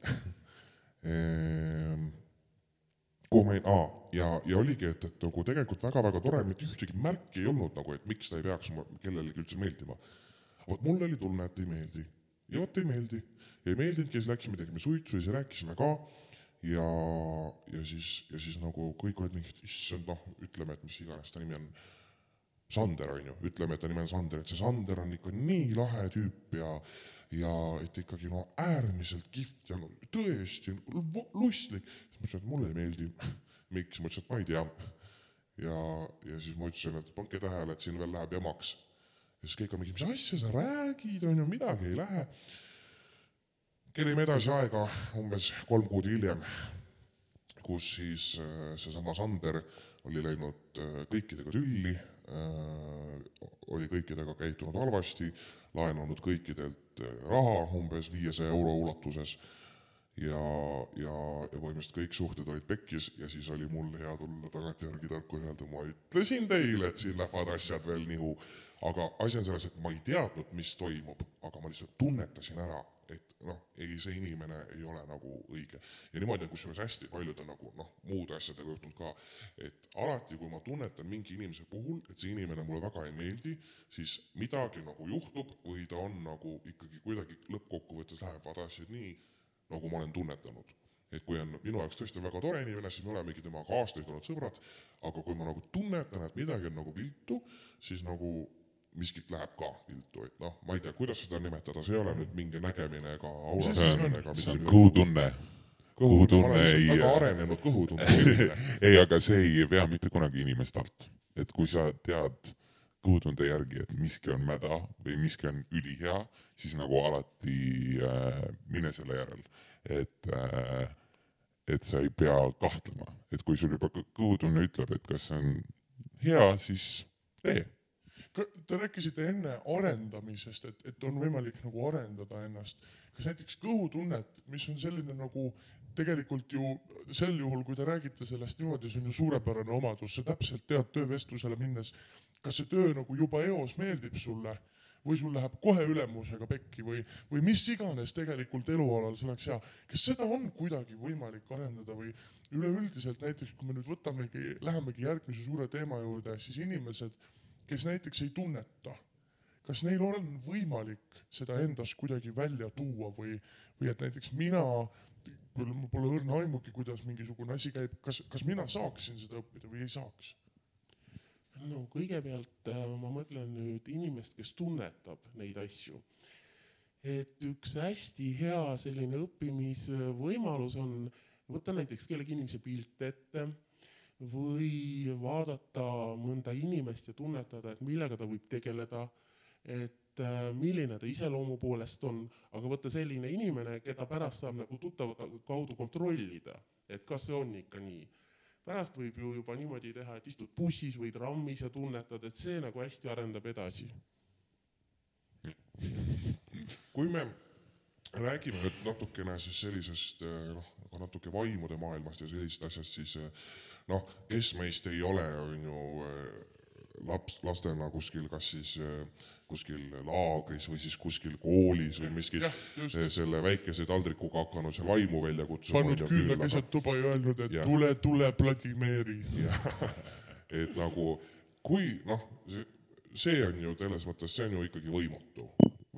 Kuhu ma jäin, aa, ja, ja oligi, et, et nagu tegelikult väga-väga tore, mitte ühtegi märki ei olnud nagu, et miks ta ei peaks kellelegi üldse meeldima. vot mul oli tunne, et ei meeldi ja vot ei meeldi ei meeldinudki ja siis läksime, tegime suitsu ja siis rääkisime ka ja, ja siis, ja siis nagu kõik olid mingid, issand noh, ütleme, et mis iganes ta nimi on Sander on ju, ütleme, et ta nimi on Sander, et see Sander on ikka nii lahe tüüp ja ja et ikkagi no äärmiselt kihvt ja no tõesti lu- luslik. siis ma ütlesin, et mulle ei meeldi. miks, ma ütlesin, et ma ei tea. ja, ja siis ma ütlesin, et pange tähele, et siin veel läheb jamaks. ja siis kõik on mingi, mis asja sa räägid, on ju, midagi ei lähe. Kerime edasi aega umbes kolm kuud hiljem, kus siis äh, seesama Sander oli läinud äh, kõikidega tülli, oli kõikidega käitunud halvasti, laenanud kõikidelt äh, raha umbes viiesaja euro ulatuses ja, ja, ja põhimõtteliselt kõik suhted olid pekkis ja siis oli mul hea tulla tagantjärgi tarku öelda, ma ütlesin teile, et siin lähevad asjad veel nihu. aga asi on selles, et ma ei teadnud, mis toimub, aga ma lihtsalt tunnetasin ära, et noh, ei, see inimene ei ole nagu õige. ja niimoodi on kusjuures hästi paljud on nagu noh, muude asjadega juhtunud ka, et alati, kui ma tunnetan mingi inimese puhul, et see inimene mulle väga ei meeldi, siis midagi nagu juhtub või ta on nagu ikkagi kuidagi lõppkokkuvõttes lähevad asjad nii, nagu ma olen tunnetanud. et kui on minu jaoks tõesti väga tore inimene, siis me olemegi temaga aastaid olnud sõbrad, aga kui ma nagu tunnetan, et midagi on nagu viltu, siis nagu miskit läheb ka viltu, et noh, ma ei tea, kuidas seda nimetada, see ei ole nüüd mingi nägemine ega aura
on
ega, midagi.
kõhutunne. kõhutunne ei,
väga arenenud kõhutunde inimene.
ei, aga see ei vea mitte kunagi inimest alt. et kui sa tead kõhutunde järgi, et miski on mäda või miski on ülihea, siis nagu alati äh, mine selle järel, et äh, et sa ei pea kahtlema, et kui sul juba kõ- kõhutunne ütleb, et kas see on hea, siis tee.
Te rääkisite enne arendamisest, et, et on võimalik nagu arendada ennast. kas näiteks kõhutunnet, mis on selline nagu tegelikult ju sel juhul, kui te räägite sellest niimoodi, see on ju suurepärane omadus, sa täpselt tead töövestlusele minnes, kas see töö nagu juba eos meeldib sulle või sul läheb kohe ülemusega pekki või, või mis iganes tegelikult elualal see oleks hea. kas seda on kuidagi võimalik arendada või üleüldiselt näiteks, kui me nüüd võtamegi, lähemegi järgmise suure teema juurde, siis inimesed, kes näiteks ei tunneta, kas neil on võimalik seda endas kuidagi välja tuua või, või et näiteks mina, küll mul pole õrna aimugi, kuidas mingisugune asi käib, kas, kas mina saaksin seda õppida või ei saaks?
no kõigepealt äh, ma mõtlen nüüd inimest, kes tunnetab neid asju. et üks hästi hea selline õppimisvõimalus on võtta näiteks kellegi inimese pilt ette või vaadata mõnda inimest ja tunnetada, et millega ta võib tegeleda, et äh, milline ta iseloomu poolest on, aga võtta selline inimene, keda pärast saab nagu tuttavate kaudu kontrollida, et kas see on ikka nii pärast võib ju juba niimoodi teha, et istud bussis või trammis ja tunnetad, et see nagu hästi arendab edasi.
kui me räägime nüüd natukene siis sellisest eh, noh, natuke vaimude maailmast ja sellisest asjast, siis eh, noh, kes meist ei ole, on ju eh, laps, lastena kuskil, kas siis eh, kuskil laagris või siis kuskil koolis või miskit
Jah, just.
eh, selle väikese taldrikuga hakanud seal vaimu välja kutsuma.
pannud küünla keset tuba ja öelnud, et
Jah.
tule, tule, Vladimiri.
et nagu kui noh, see on ju selles mõttes, see on ju ikkagi võimatu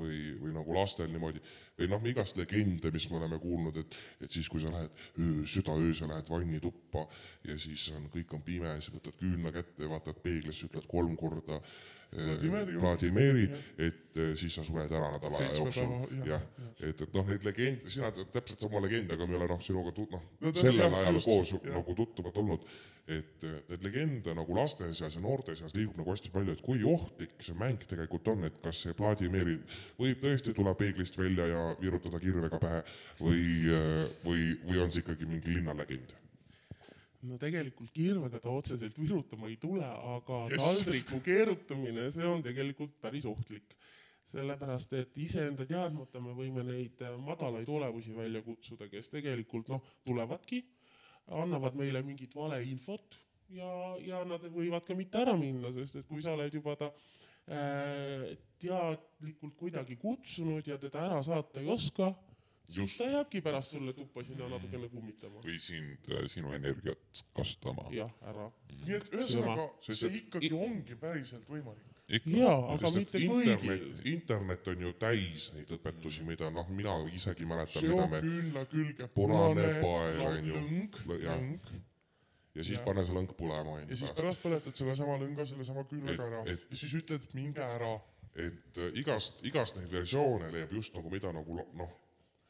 või, või nagu lastel niimoodi. Või noh, igast legende, mis me oleme kuulnud, et, et siis, kui sa lähed öö, südaöösel lähed vannituppa ja siis on, kõik on pime, siis võtad küünla kätte, vaatad peeglisse, ütled kolm korda
Vladimiri.
Et eh, siis sa sured ära nädala aja jooksul
jah,
et, et noh, neid legende, sina tead täpselt sama legende, aga me ei ole noh, sinuga tut-, noh
No
sellel
jah,
ajal
just,
koos
jah.
nagu tuttavad olnud, et neid legende nagu laste seas ja noorte seas liigub nagu hästi palju, et kui ohtlik see mäng tegelikult on, et kas see Vladimiri võib tõesti tulla peeglist välja ja virutada kirvega pähe või, või, või on see ikkagi mingi linnalegend?
No tegelikult kirvega ta otseselt virutama ei tule, aga
Yes.
taldriku keerutamine, see on tegelikult päris ohtlik. sellepärast, et iseenda teadmata me võime neid äh, madalaid olevusi välja kutsuda, kes tegelikult noh, tulevadki, annavad meile mingit valeinfot ja, ja nad võivad ka mitte ära minna, sest et kui sa oled juba ta äh, teadlikult kuidagi kutsunud ja teda ära saata ei oska,
just
ta jääbki pärast sulle tuppa sinna natukene kummitama.
või sind, sinu energiat kasutama.
jah, ära.
nii et ühesõnaga, see
et
ikkagi
i-
ongi päriselt võimalik.
jaa, aga mitte
internet
kõigil.,
internet on ju täis neid õpetusi, mida noh, mina isegi mäletan, mida me
küünla külge
punane pael on ju ja siis
Jah.
pane see lõng põlema
ja siis pärast põletad sellesama lõnga sellesama küünlaga
Et-
ära
et-
ja siis ütled, et minge ära.
et äh, igast, igast neid versioone leiab just nagu mida nagu noh,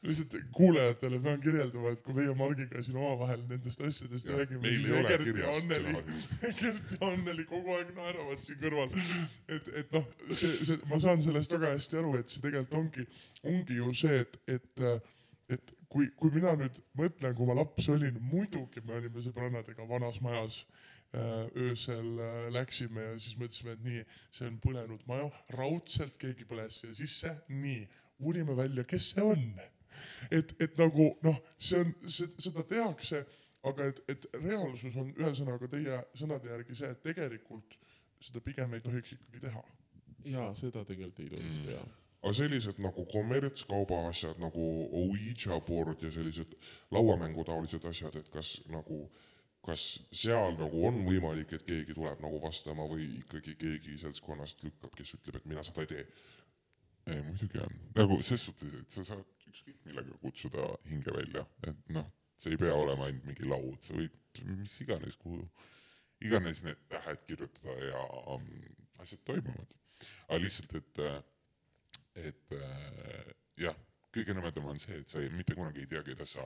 lihtsalt kuulajatele pean kirjeldama, et kui meie Margiga siin omavahel nendest asjadest
Jah,
räägime, siis Egert ja Anneli Egert ja Anneli kogu aeg naeravad siin kõrval. et, et noh, see, see, ma saan sellest väga hästi aru, et see tegelikult ongi, ongi ju see, et, et, et kui, kui mina nüüd mõtlen, kui ma laps olin, muidugi me olime sõbrannadega vanas majas äh, öösel äh, läksime ja siis mõtlesime, et nii, see on põlenud maja, raudselt keegi põles siia sisse, nii, uurime välja, kes see on et, et nagu noh, see on, seda tehakse, aga et, et reaalsus on ühesõnaga teie sõnade järgi see, et tegelikult seda pigem ei tohiks ikkagi teha.
jaa, seda tegelikult ei tohiks
Mm.
teha.
aga sellised nagu kommertskauba asjad nagu Ouija board ja sellised lauamängutaolised asjad, et kas nagu, kas seal nagu on võimalik, et keegi tuleb nagu vastama või ikkagi keegi seltskonnast lükkab, kes ütleb, et mina seda ei tee.
ei, muidugi on. nagu ses suhtes, et sa saad ükskõik millega kutsuda hinge välja, et noh, see ei pea olema ainult mingi laud, sa võid mis iganes, kuhu iganes need tähed kirjutada ja um, asjad toimuvad. aga lihtsalt, et, et äh, jah, kõige nõmedam on see, et sa ei, mitte kunagi ei tea, keda sa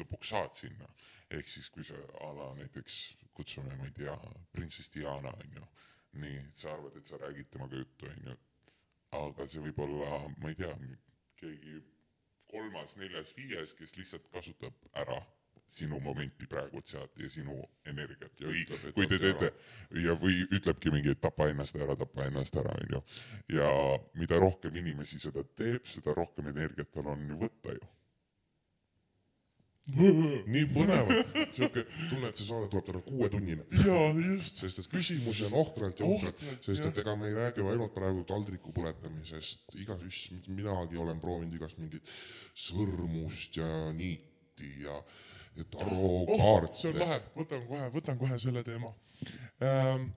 lõpuks saad sinna. ehk siis, kui sa a la näiteks kutsume, ma ei tea, printsess Diana onju, nii, sa arvad, et sa räägid temaga juttu onju, aga see võib olla, ma ei tea, keegi kolmas, neljas, viies, kes lihtsalt kasutab ära sinu momenti praegu sealt ja sinu energiat ja
Ütleb,,
kui te teete ja, või ütlebki mingi, et tapa ennast ära, tapa ennast ära, onju. ja mida rohkem inimesi seda teeb, seda rohkem energiat tal on ju võtta ju.
nii põnevad, siuke tunne, et see saade tuleb täna kuuetunnine,
jaa, just.
sest et küsimusi on ohtralt ja ohtralt, sest et ega me ei räägi ainult praegu taldriku põletamisest, igas, minagi olen proovinud igast mingit sõrmust ja niiti ja, ja
oh, see on lahe, võtan kohe, võtan kohe selle teema. Ähm,.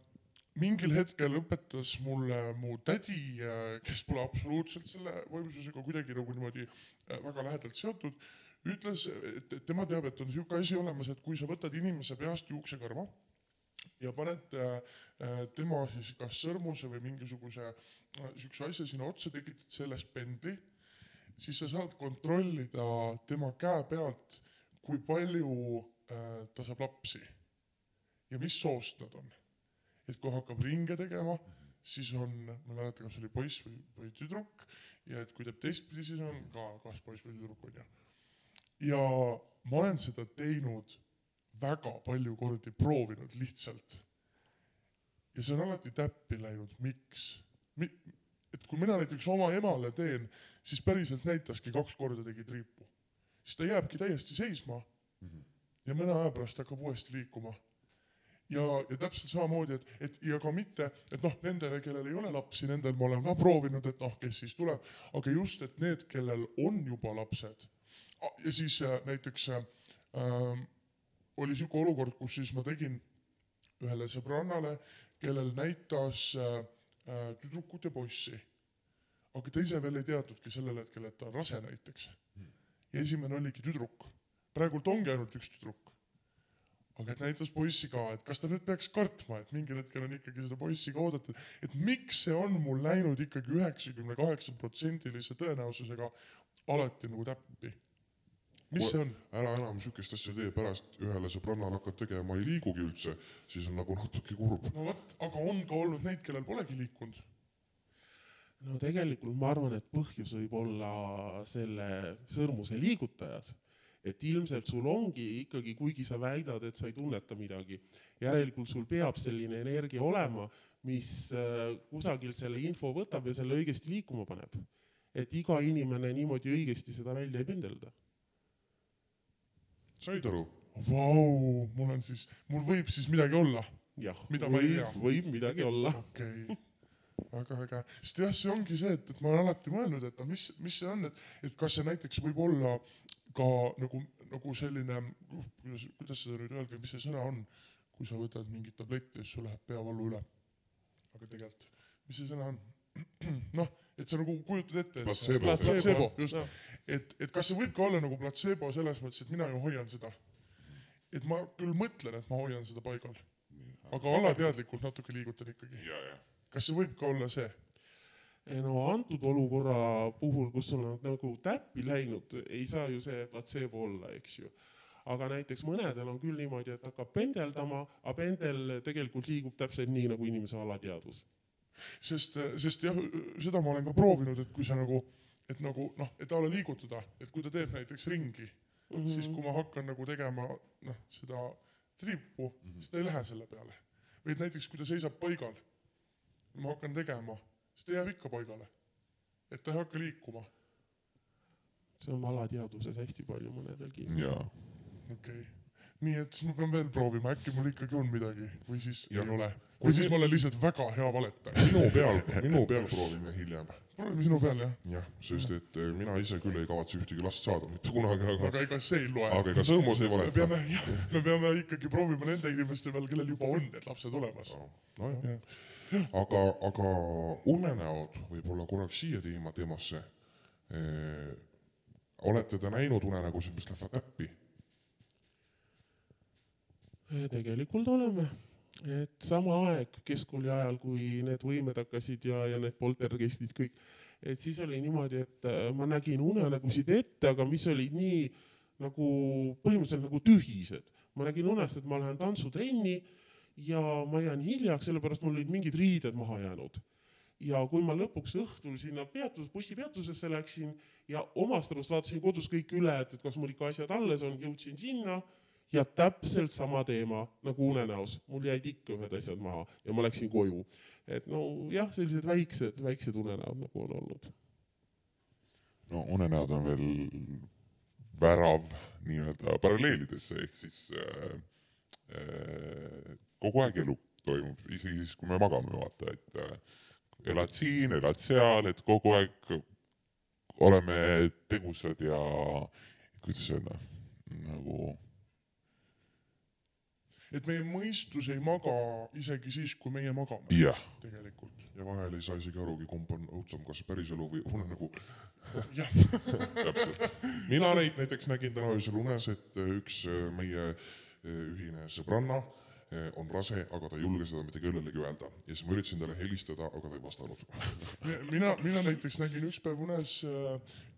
mingil hetkel õpetas mulle mu tädi, kes pole absoluutselt selle võimsusega kuidagi nagu niimoodi äh, väga lähedalt seotud, ütles, et tema teab, et on niisugune asi olemas, et kui sa võtad inimese peast juuksekarva ja paned äh, tema siis kas sõrmuse või mingisuguse äh, siukse asja sinna otsa, tekitad sellest pendli, siis sa saad kontrollida tema käe pealt, kui palju äh, ta saab lapsi ja mis soost nad on. et kui hakkab ringe tegema, siis on, ma ei mäleta, kas oli poiss või, või tüdruk ja et kui teeb teistpidi, siis on ka kas poiss või tüdruk onju. Ja ma olen seda teinud väga palju kordi, proovinud lihtsalt. ja see on alati täppi läinud, miks Mi?? et kui mina näiteks oma emale teen, siis päriselt näitaski kaks korda tegi triipu, siis ta jääbki täiesti seisma ja mõne aja pärast hakkab uuesti liikuma ja, ja täpselt samamoodi, et, et ja ka mitte, et noh, nendele, kellel ei ole lapsi, nendel ma olen ka proovinud, et noh, kes siis tuleb, aga just, et need, kellel on juba lapsed ja siis äh, näiteks äh, oli siuke olukord, kus siis ma tegin ühele sõbrannale, kellel näitas äh, äh, tüdrukut ja poissi. aga ta ise veel ei teadnudki sellel hetkel, et ta on rase näiteks. ja esimene oligi tüdruk. praegult ongi ainult üks tüdruk aga et näitas poissi ka, et kas ta nüüd peaks kartma, et mingil hetkel on ikkagi seda poissi ka oodatud, et miks see on mul läinud ikkagi üheksakümne kaheksa protsendilise tõenäosusega alati nagu täppi. Mis see on?
ära enam siukest asja tee, pärast ühele sõbrannale hakkad tegema, ei liigugi üldse, siis on nagu natuke kurb.
no vot, aga on ka olnud neid, kellel polegi liikunud.
no tegelikult ma arvan, et põhjus võib olla selle sõrmuse liigutajas. et ilmselt sul ongi ikkagi, kuigi sa väidad, et sa ei tunneta midagi, järelikult sul peab selline energia olema, mis äh, kusagilt selle info võtab ja selle õigesti liikuma paneb. et iga inimene niimoodi õigesti seda välja ei pendelda.
Said aru?
Vau, mul on siis, mul võib siis midagi olla,
jah,
Mida ma ei
võib võib midagi olla.
okei okay.. väga äge, sest jah, see ongi see, et, et ma olen alati mõelnud, et no mis, mis see on, et, et kas see näiteks võib olla ka nagu, nagu selline, kuidas, kuidas seda nüüd öelda, mis see sõna on, kui sa võtad mingit tabletti ja siis sul läheb peavalu üle. aga tegelikult, mis see sõna on? noh, et sa nagu kujutad ette.
Platseebo.
platseebo, just. et, et kas see võib ka olla nagu platseebo selles mõttes, et mina ju hoian seda. et ma küll mõtlen, et ma hoian seda paigal, aga alateadlikult natuke liigutan ikkagi.
ja, ja.
kas see võib ka olla see?
ei no antud olukorra puhul, kus sul on nagu täppi läinud, ei saa ju see platseebo olla, eks ju. aga näiteks mõnedel on küll niimoodi, et hakkab pendeldama, aga pendel tegelikult liigub täpselt nii nagu inimese alateadvus.
sest, sest jah, seda ma olen ka proovinud, et kui sa nagu, et nagu noh, et la liigutada, et kui ta teeb näiteks ringi mm, -hmm. siis kui ma hakkan nagu tegema noh, seda triipu mm, -hmm. siis ta ei lähe selle peale. või et näiteks kui ta seisab paigal, ma hakkan tegema, siis ta jääb ikka paigale. et ta ei hakka liikuma,
see on alateadvuses hästi palju mõnedel kinni.
ja,
okei okay.. Nii et siis ma pean veel proovima, äkki mul ikkagi on midagi või siis ja. ei ole. Või siis
me-
ma olen lihtsalt väga hea valetaja.
minu peal, minu peal proovime hiljem.
proovime sinu peal jah,
jah, sest et eh, mina ise küll ei kavatse ühtegi last saada mitte kunagi, aga,
aga ega see ei loe.
aga ega sõõmus ei
me
valeta.
peame, jah, me peame ikkagi proovima nende inimeste peal, kellel juba on need lapsed olemas.
nojah, aga, aga unenäod võib-olla korraks siia teema, teemasse. olete te näinud unenägusid, mis lähevad täppi?
Tegelikult oleme, et sama aeg keskkooli ajal, kui need võimed hakkasid ja, ja need poltergeistid kõik, et siis oli niimoodi, et äh, ma nägin unenägusid ette, aga mis olid nii nagu põhimõtteliselt nagu tühised. ma nägin unest, et ma lähen tantsutrenni ja ma jään hiljaks, sellepärast mul olid mingid riided maha jäänud. ja kui ma lõpuks õhtul sinna peatus, bussipeatusesse läksin ja omast arust vaatasin kodus kõik üle, et, et kas mul ikka asjad alles on, jõudsin sinna ja täpselt sama teema nagu unenäos, mul jäid ikka ühed asjad maha ja ma läksin koju. et no jah, sellised väiksed, väiksed unenäod nagu on olnud.
no unenäod on veel värav nii-öelda paralleelidesse ehk siis äh, äh, kogu aeg elu toimub, isegi siis, kui me magame, vaata, et äh, elad siin, elad seal, et kogu aeg oleme tegusad ja kuidas öelda, nagu
et meie mõistus ei maga isegi siis, kui meie magame
jah,
tegelikult.
ja vahel ei saa isegi arugi, kumb on õudsem, kas päriselu või unenägu.
jah,
täpselt.
mina neid näiteks nägin täna öösel unes, et eh, üks eh, meie eh, ühine sõbranna on rase, aga ta ei julge seda mitte kellelegi öelda ja siis ma üritasin talle helistada, aga ta ei vastanud.
mina, mina näiteks nägin üks päev unes,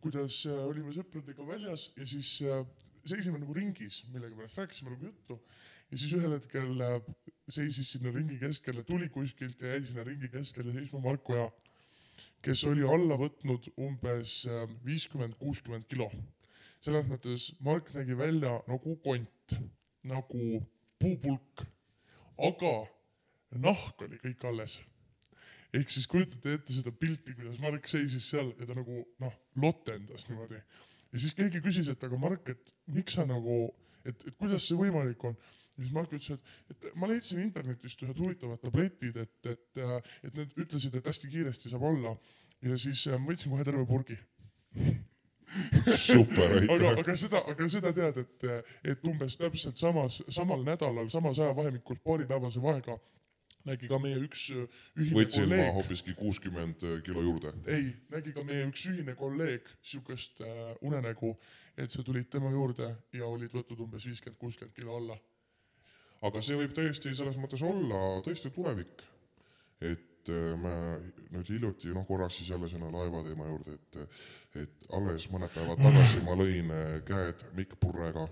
kuidas äh, olime sõpradega väljas ja siis äh, seisime nagu ringis, millegipärast rääkisime nagu juttu ja siis ühel hetkel seisis sinna ringi keskele, tuli kuskilt ja jäi sinna ringi keskele seisma Marko Ja, kes oli alla võtnud umbes äh, viiskümmend, kuuskümmend kilo. selles mõttes Mark nägi välja nagu kont, nagu puupulk, aga nahk oli kõik alles ehk siis kujutate ette seda pilti, kuidas Mark seisis seal ja ta nagu noh, lotendas niimoodi. ja siis keegi küsis, et aga Mark, et miks sa nagu, et, et kuidas see võimalik on. Siis Mark ütles, et, et ma leidsin internetist ühed huvitavad tabletid, et, et, et need ütlesid, et hästi kiiresti saab olla. ja siis äh, ma võtsin kohe terve purgi.
super,
aga,
aitäh.
aga seda, aga seda tead, et, et umbes täpselt samas, samal nädalal, samas ajavahemikus paaripäevase vahega nägi ka meie üks äh, ühine
võtsin ma
kolleeg
hoopiski kuuskümmend kilo juurde.
ei, nägi ka meie üks ühine kolleeg siukest äh, unenägu, et sa tulid tema juurde ja olid võtnud umbes viiskümmend, kuuskümmend kilo alla.
Aga see võib täiesti selles mõttes olla tõesti tulevik. et äh, me nüüd hiljuti, noh korraks siis jälle sinna laeva teema juurde, et, et alles mõned päevad tagasi ma lõin äh, käed Mikk Purrega,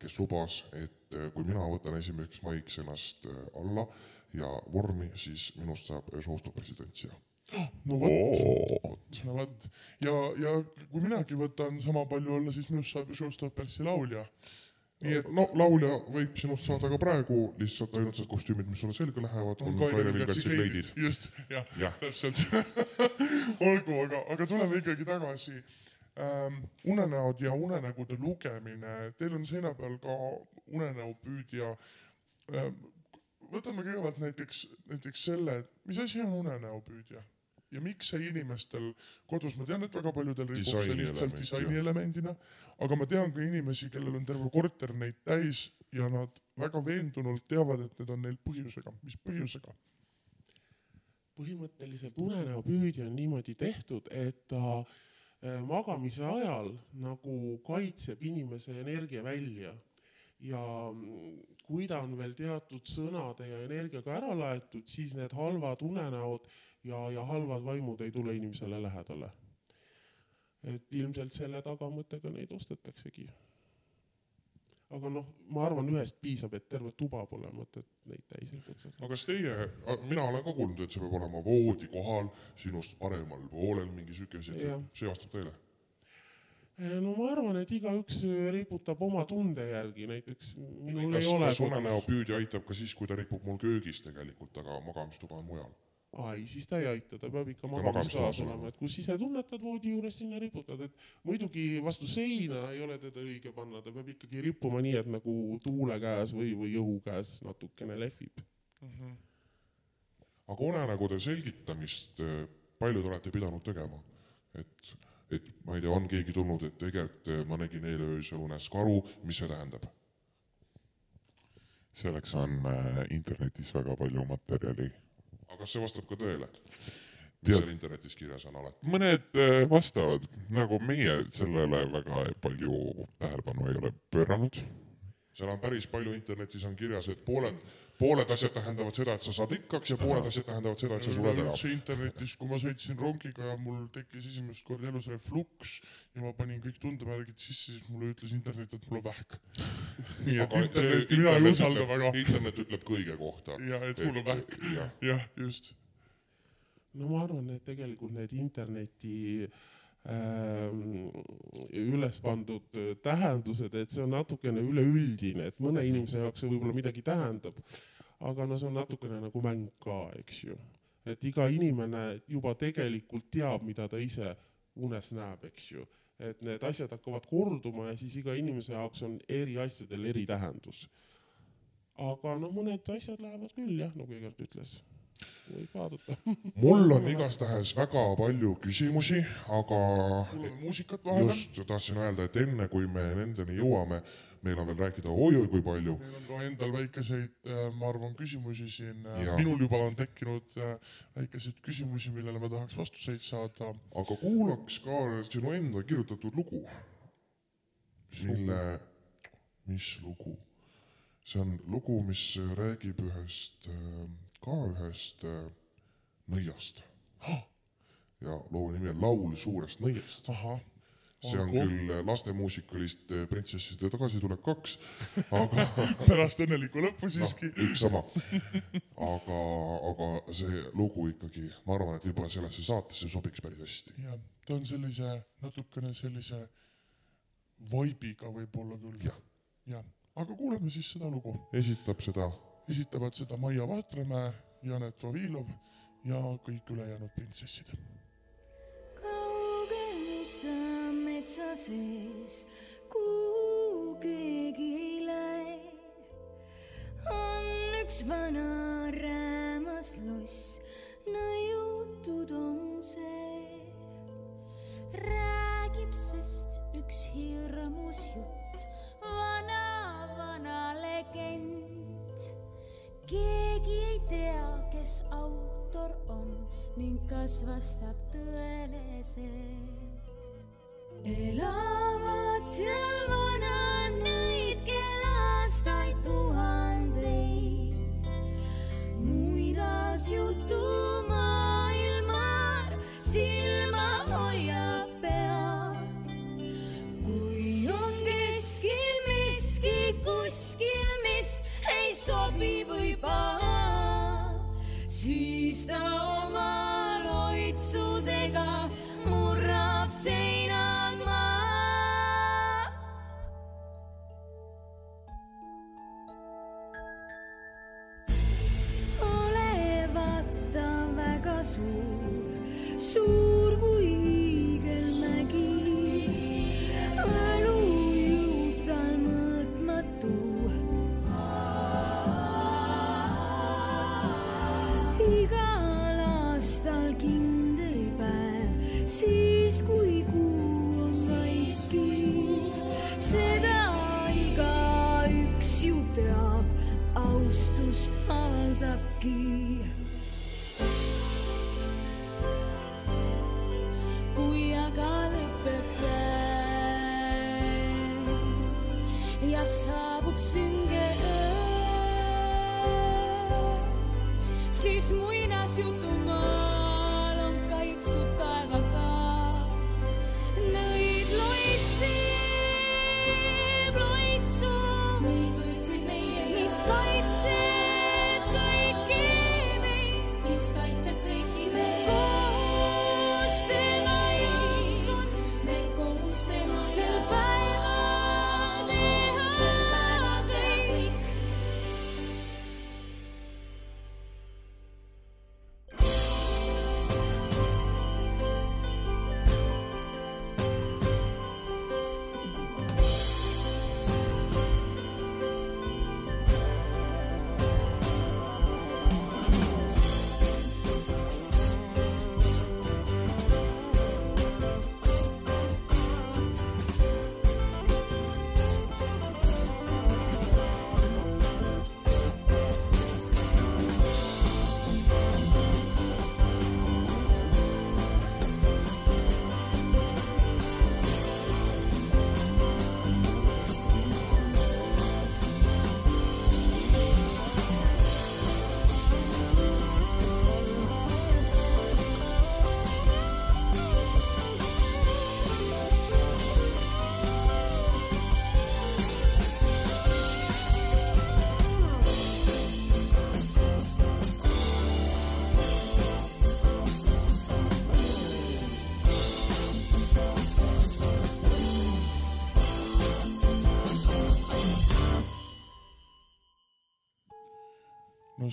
kes lubas, et äh, kui mina võtan esimeseks maiks ennast alla ja vormi, siis minust saab Šosto president siia.
no vot, no vot ja, ja kui minagi võtan sama palju olla, siis minust saab ju Showstoppers laulja. Nii et
no laulja võib sinust saada ka praegu, lihtsalt ainult need kostüümid, mis sulle selga lähevad, on Kaire Vilgatsi kleidid.
just, jah ja. Täpselt. olgu, aga, aga tuleme ikkagi tagasi ähm,. unenäod ja unenägude lugemine, teil on seina peal ka unenäopüüdja ähm,. võtame kõigepealt näiteks, näiteks selle, et mis asi on unenäopüüdja ja miks see inimestel kodus, ma tean, et väga paljudel ripub see lihtsalt disainielemendina, aga ma tean ka inimesi, kellel on terve korter neid täis ja nad väga veendunult teavad, et need on neil põhjusega, mis põhjusega.
põhimõtteliselt unenäopüüdja on niimoodi tehtud, et ta äh, magamise ajal nagu kaitseb inimese energia välja. Ja mm, kui ta on veel teatud sõnade ja energiaga ära laetud, siis need halvad unenäod ja, ja halvad vaimud ei tule inimesele lähedale. et ilmselt selle tagamõttega neid ostetaksegi. aga noh, ma arvan, ühest piisab, et terve tuba pole mõtet neid täis riputada.
no kas teie, mina olen ka kuulnud, et see peab olema voodi kohal, sinust paremal poolel mingi sihuke asi see vastab tõele?
no ma arvan, et igaüks riputab oma tunde järgi, näiteks minul
kas,
ei ole
kas unenäopüüdja aitab ka siis, kui ta ripub mul köögis tegelikult, aga magamistuba on mujal?
ai, siis ta ei aita, ta peab ikka magamistoas olema, et kus ise tunnetad voodi juures, sinna riputad, et muidugi vastu seina ei ole teda õige panna, ta peab ikkagi rippuma nii, et nagu tuule käes või, või õhu käes natukene lehvib.
aga unenägude selgitamist eh, palju te olete pidanud tegema? et, et ma ei tea, on keegi tulnud, et tegelikult eh, ma nägin eile öösel unes karu, mis see tähendab?
selleks on äh, internetis väga palju materjali.
Aga kas see vastab ka tõele? mis seal internetis kirjas on alati?
mõned äh, vastavad, nagu meie sellele väga palju tähelepanu ei ole pööranud.
Seal on päris palju internetis on kirjas, et pooled, pooled asjad tähendavad seda, et sa saad rikkaks ja pooled asjad tähendavad seda, et sa suled ära.
üldse internetis, kui ma sõitsin rongiga ja mul tekkis esimest korda elus refluks ja ma panin kõik tundemärgid sisse, siis mulle ütles internet, et mul on vähk. nii et internetti mina ei usalda väga.
internet ütleb kõige kohta.
ja et mul on vähk,
jah,
jah, just.
no ma arvan, et tegelikult need interneti ähm, üles pandud äh, tähendused, et see on natukene üleüldine, et mõne inimese jaoks see võib-olla midagi tähendab, aga no see on natukene nagu mäng ka, eks ju. et iga inimene juba tegelikult teab, mida ta ise unes näeb, eks ju. et need asjad hakkavad korduma ja siis iga inimese jaoks on eri asjadel eri tähendus. aga noh, mõned asjad lähevad küll jah, nagu Egert ütles. Võib vaadata.
mul on igastahes väga palju küsimusi, aga
kuulame muusikat vahepeal.
just tahtsin öelda, et enne kui me nendeni jõuame, meil on veel rääkida oi-oi kui palju.
meil on ka endal väikeseid, ma arvan, küsimusi siin.
Jaa.
minul juba on tekkinud äh, väikeseid küsimusi, millele ma tahaks vastuseid saada.
aga kuulaks ka sinu enda kirjutatud lugu. mille, mis lugu? see on lugu, mis räägib ühest, ka ühest äh, nõiast. ja loo nimi on Laul suurest nõiast. see on
Olgu.
küll lastmuusikalist äh, Printsesside tagasitulek kaks, aga
pärast õnnelikku lõppu siiski
no,. üks sama. aga, aga see lugu ikkagi, ma arvan, et võib-olla sellesse saatesse sobiks päris hästi.
jah, ta on sellise natukene sellise vaibiga võib-olla küll.
Jah.
jah, aga kuulame siis seda lugu.
esitab seda
esitavad seda Maia Vahtremäe, Janet Vavilov ja kõik ülejäänud printsessid.
kaugel musta metsa sees, kuhu keegi ei lähe, on üks vana räämas loss, nõiutud on see. räägib sest üks hirmus jutt, vana, vana legend. Keegi ei tea, kes autor on ning kas vastab tõele see. elavad seal vananeid, kel aastaid tuhandeid. muinasjutu siis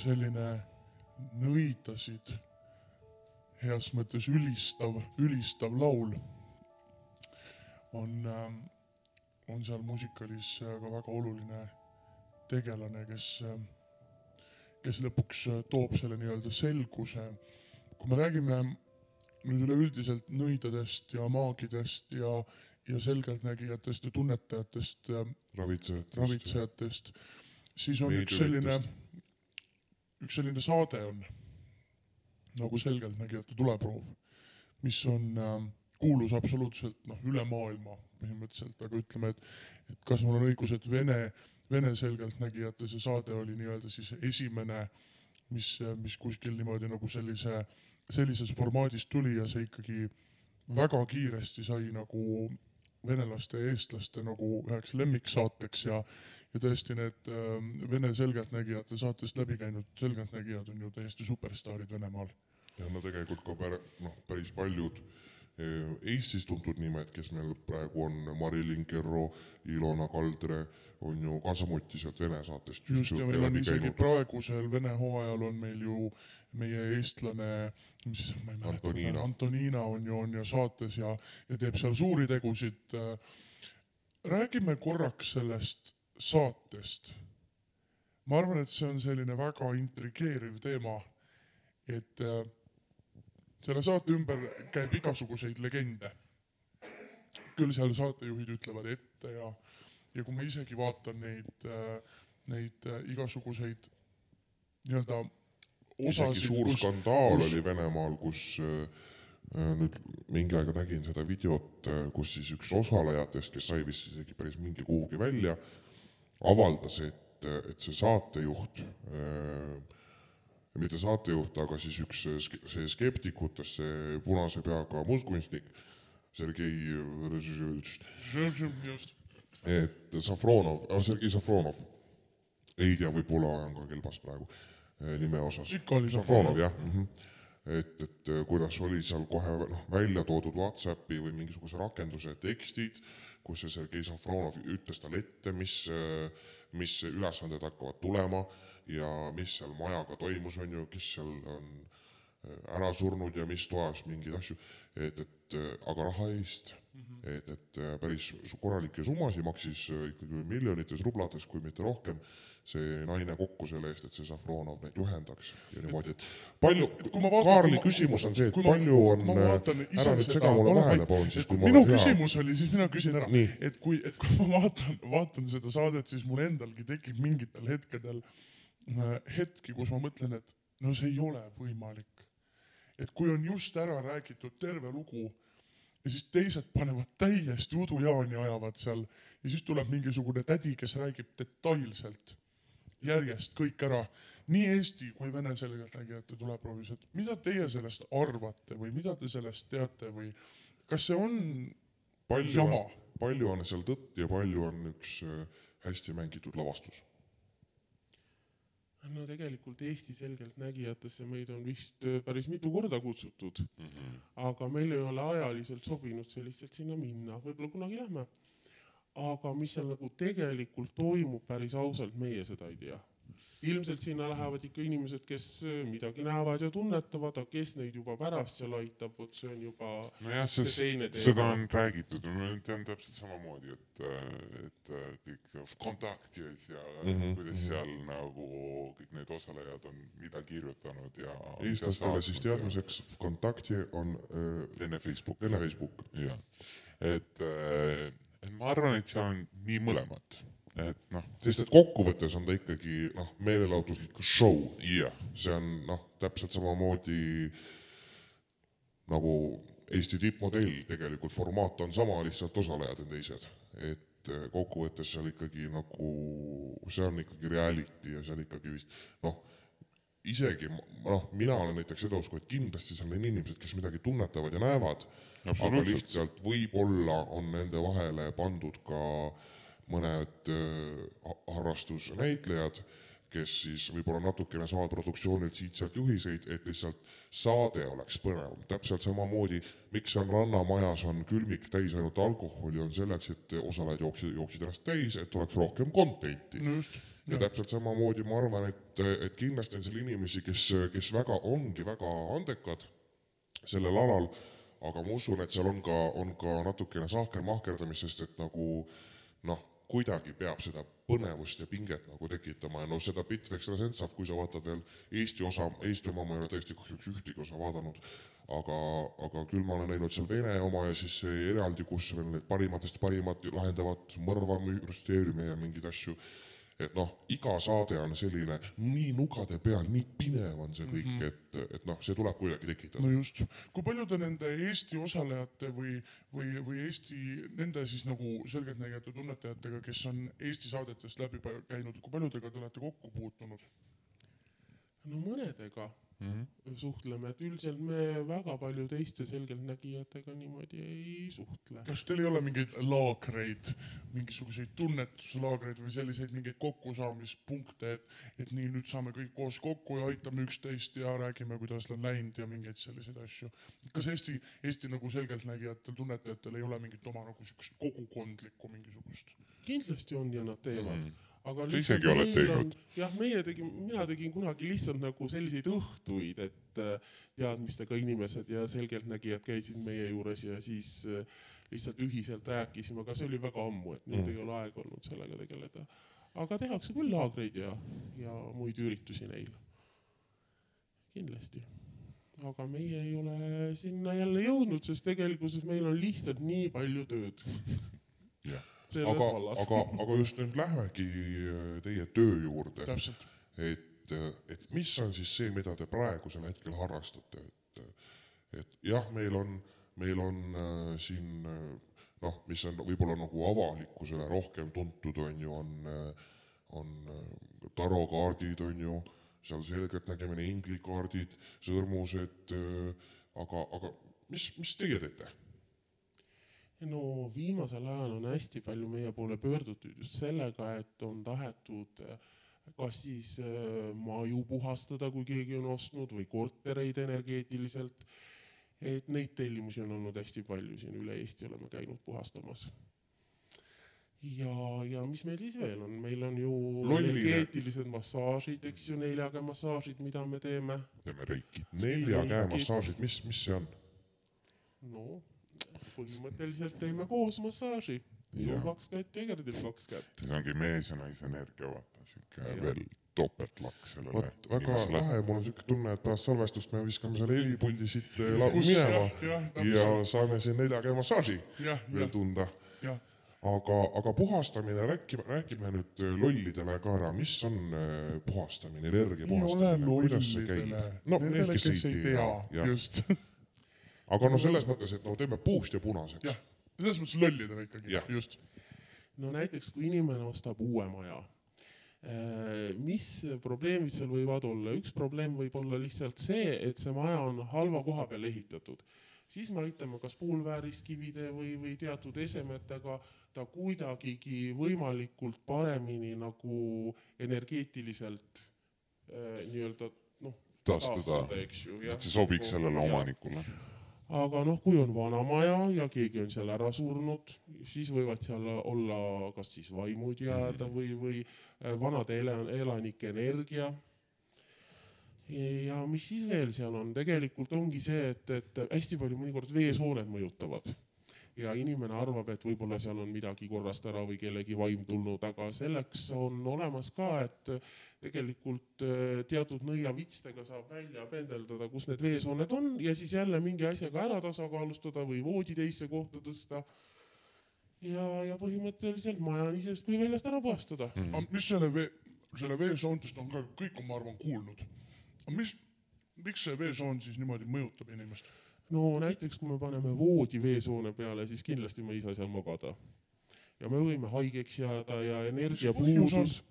selline nõidasid heas mõttes ülistav, ülistav laul on, on seal muusikalis ka väga oluline tegelane, kes, kes lõpuks toob selle nii-öelda selguse. kui me räägime nüüd üleüldiselt nõidadest ja maagidest ja, ja selgeltnägijatest ja tunnetajatest ja
ravitsejatest.
ravitsejatest, siis on üks selline, üks selline saade on nagu selgeltnägijate tuleproov, mis on äh, kuulus absoluutselt noh, üle maailma põhimõtteliselt, aga ütleme, et, et kas mul on õigus, et Vene, Vene selgeltnägijate see saade oli nii-öelda siis esimene, mis, mis kuskil niimoodi nagu sellise, sellises formaadis tuli ja see ikkagi väga kiiresti sai nagu venelaste ja eestlaste nagu üheks lemmiksaateks ja, ja tõesti need äh, Vene selgeltnägijate saatest läbi käinud selgeltnägijad on ju täiesti superstaarid Venemaal.
ja no tegelikult ka pär- noh, päris paljud eh, Eestis tuntud nimed, kes meil praegu on, Marilyn Kerro, Ilona Kaldre, on ju ka samuti sealt Vene saatest
just ja meil on isegi
käinud.
praegusel Vene hooajal on meil ju meie eestlane, mis siis, ma ei mäleta
Antonina.,
Antonina on ju, on ju saates ja, ja teeb seal suuri tegusid. räägime korraks sellest saatest. ma arvan, et see on selline väga intrigeeriv teema, et äh, selle saate ümber käib igasuguseid legende. küll seal saatejuhid ütlevad ette ja, ja kui ma isegi vaatan neid, neid äh, igasuguseid nii-öelda
isegi suur skandaal oli Venemaal, kus äh, nüüd mingi aeg nägin seda videot, kus siis üks osalejatest, kes sai vist isegi päris mingi kuhugi välja, avaldas, et, et see saatejuht äh, mitte saatejuht, aga siis üks ske- see skeptikutest, see punase peaga mustkunstnik, Sergei et Safronov, Sergei Safronov, ei tea, võib-olla ajan ka kelbast praegu eh, nime osas.
Ikka oli
Safronov jah mm. -hmm. et, et eh, kuidas oli seal kohe noh, välja toodud Whatsappi või mingisuguse rakenduse tekstid, kus see Sergei Safronov ütles talle ette, mis, mis ülesanded hakkavad tulema ja mis seal majaga toimus, on ju, kes seal on ära surnud ja mis toas mingeid asju, et, et aga raha eest. Mm. -hmm. et, et päris korralikke summasid maksis ikkagi miljonites rublades, kui mitte rohkem see naine kokku selle eest, et see Safronov neid juhendaks. Ja niimoodi, et palju, Kaarli küsimus on see, et palju on, ära nüüd sega mulle vahele, palun siis, kui
minu küsimus oli, siis mina küsin ära, et kui, et kui ma vaatan, vaatan seda saadet, siis mul endalgi tekib mingitel hetkedel äh, hetki, kus ma mõtlen, et no see ei ole võimalik. et kui on just ära räägitud terve lugu ja siis teised panevad täiesti udujaani, ajavad seal ja siis tuleb mingisugune tädi, kes räägib detailselt järjest kõik ära, nii eesti kui vene selgeltnägijate tuleproovis, et mida teie sellest arvate või mida te sellest teate või kas see on
palju
jama?
palju on seal tõtt ja palju on üks äh, hästi mängitud lavastus?
No tegelikult Eesti selgeltnägijatesse meid on vist äh, päris mitu korda kutsutud mm, -hmm. aga meil ei ole ajaliselt sobinud see lihtsalt sinna minna, võib-olla kunagi lähme aga mis seal nagu tegelikult toimub, päris ausalt, meie seda ei tea. Ilmselt sinna lähevad ikka inimesed, kes äh, midagi näevad ja tunnetavad, aga kes neid juba pärast seal aitab, vot see on juba
nojah, sest seda on räägitud, ma tean täpselt samamoodi, et, et kõik kontaktid ja mm -hmm. kuidas seal nagu kõik need osalejad on mida kirjutanud ja
eestlastele siis teadmiseks, kontakti on äh,
Vene Facebook.
Vene Facebook.
jah, et äh, et ma arvan, et seal on nii mõlemat, et noh.
sest et kokkuvõttes on ta ikkagi noh, meelelahutuslik show
yeah..
see on noh, täpselt samamoodi nagu Eesti tippmodell, tegelikult formaat on sama, lihtsalt osalejad on teised, et eh, kokkuvõttes seal ikkagi nagu, see on ikkagi reality ja seal ikkagi vist noh, isegi noh, mina olen näiteks seda usku, et kindlasti seal on inimesed, kes midagi tunnetavad ja näevad. Aga lihtsalt võib-olla on nende vahele pandud ka mõned äh, harrastusnäitlejad, kes siis võib-olla natukene saavad produktsioonilt siit-sealt juhiseid, et lihtsalt saade oleks põnevam. täpselt samamoodi, miks seal Rannamajas on külmik täis ainult alkoholi, on selleks, et osalejad jooksid, jooksid ennast täis, et oleks rohkem content'i
no.
ja täpselt samamoodi ma arvan, et, et kindlasti on seal inimesi, kes, kes väga, ongi väga andekad sellel alal aga ma usun, et seal on ka, on ka natukene sahkermahkerdamist, sest et nagu noh, kuidagi peab seda põnevust ja pinget nagu tekitama. Ja noh, seda Bitv Extrasensav, kui sa vaatad veel Eesti osa, Eesti oma ma ei ole tõesti kahjuks ühtegi osa vaadanud, aga, aga küll ma olen näinud seal Vene oma ja siis eraldi, kus veel need parimatest parimad lahendavad mõrvamüsteeriume ja mingeid asju et noh, iga saade on selline nii nugade peal, nii pinev on see kõik mm, -hmm. et, et noh, see tuleb kuidagi tekitada.
no just, kui paljude nende Eesti osalejate või, või, või Eesti, nende siis nagu selgeltnägijate tunnetajatega, kes on Eesti saadetest läbi käinud, kui paljudega te olete kokku puutunud?
no mõnedega mm -hmm. suhtleme, et üldiselt me väga palju teiste selgeltnägijatega niimoodi ei suhtle.
kas teil ei ole mingeid laagreid, mingisuguseid tunnetuslaagreid või selliseid mingeid kokkusaamispunkte, et, et nii, nüüd saame kõik koos kokku ja aitame üksteist ja räägime, kuidas on läinud ja mingeid selliseid asju. kas Eesti, Eesti nagu selgeltnägijatel, tunnetajatel ei ole mingit oma nagu siukest kogukondlikku mingisugust?
kindlasti on ja nad teevad mm. -hmm aga
sa isegi oled teinud?
jah, meie tegime, mina tegin kunagi lihtsalt nagu selliseid õhtuid, et äh, teadmistega inimesed ja selgeltnägijad käisid meie juures ja siis äh, lihtsalt ühiselt rääkisime, aga see oli väga ammu, et nüüd mm. ei ole aega olnud sellega tegeleda. aga tehakse küll laagreid ja, ja muid üritusi neil. kindlasti aga meie ei ole sinna jälle jõudnud, sest tegelikkuses meil on lihtsalt nii palju tööd
aga, aga, aga just nüüd lähmegi äh, teie töö juurde. et, äh, et mis on siis see, mida te praegusel hetkel harrastate, et, äh, et jah, meil on, meil on äh, siin noh, mis on võib-olla nagu avalikkusele rohkem tuntud, on ju, on, on tarokaardid, on ju, seal selgeltnägemine, inglikaardid, sõrmused, aga, aga mis, mis teie teete?
No viimasel ajal on hästi palju meie poole pöördutud just sellega, et on tahetud eh, kas siis eh, maju puhastada, kui keegi on ostnud või kortereid energeetiliselt. et neid tellimusi on olnud hästi palju siin üle Eesti oleme käinud puhastamas. ja, ja mis meil siis veel on, meil on ju
Lolline.
energeetilised massaažid, eks ju, neljaga massaažid, mida me teeme.
teeme reiki.
nelja käe massaažid, mis, mis see on?
no põhimõtteliselt teeme koos massaaži. minul kaks kätt ja Egerdil kaks kätt.
see ongi mees ja naise energia, vaata siuke veel topeltlakk sellele.
Vot väga lahe, mul on siuke tunne, et pärast salvestust me viskame selle helipuldi siit eh, la-
Kus,
minema.
Jah, jah,
ja saame siin nelja käe massaaži
jah,
veel
jah,
tunda. aga, aga puhastamine, räägime, räägime nüüd eh, lollidele ka ära, mis on eh, puhastamine, energia puhastamine, kuidas see käib? no
nendele, kes ei tea, just.
aga no selles mõttes, et no teeme puust ja punaseks
jah, selles mõttes lollidele ikkagi just.
no näiteks, kui inimene ostab uue maja, mis probleemid seal võivad olla, üks probleem võib olla lihtsalt see, et see maja on halva koha peal ehitatud. siis me aitame kas puulvääriskivide või, või teatud esemetega ta kuidagigi võimalikult paremini nagu energeetiliselt äh, nii-öelda noh,
taastada,
eks ju.
et see sobiks sellele omanikule.
Aga noh, kui on vana maja ja keegi on seal ära surnud, siis võivad seal olla kas siis vaimud jääda või, või äh, vanade ela- elanike energia. ja mis siis veel seal on, tegelikult ongi see, et, et hästi palju mõnikord veesooned mõjutavad ja inimene arvab, et võib-olla seal on midagi korrast ära või kellegi vaim tulnud, aga selleks on olemas ka, et tegelikult äh, teatud nõiavitstega saab välja pendeldada, kus need veesooned on ja siis jälle mingi asjaga ära tasakaalustada või voodi teise kohta tõsta. ja, ja põhimõtteliselt maja on isest kui väljast ära puhastada mm..
aga mis selle vee, selle veesoontest on ka kõik on, ma arvan, kuulnud. mis, miks see veesoon siis niimoodi mõjutab inimest?
No näiteks, kui me paneme voodi veesoone peale, siis kindlasti me ei saa seal magada. ja me võime haigeks jääda ja energiapuudus.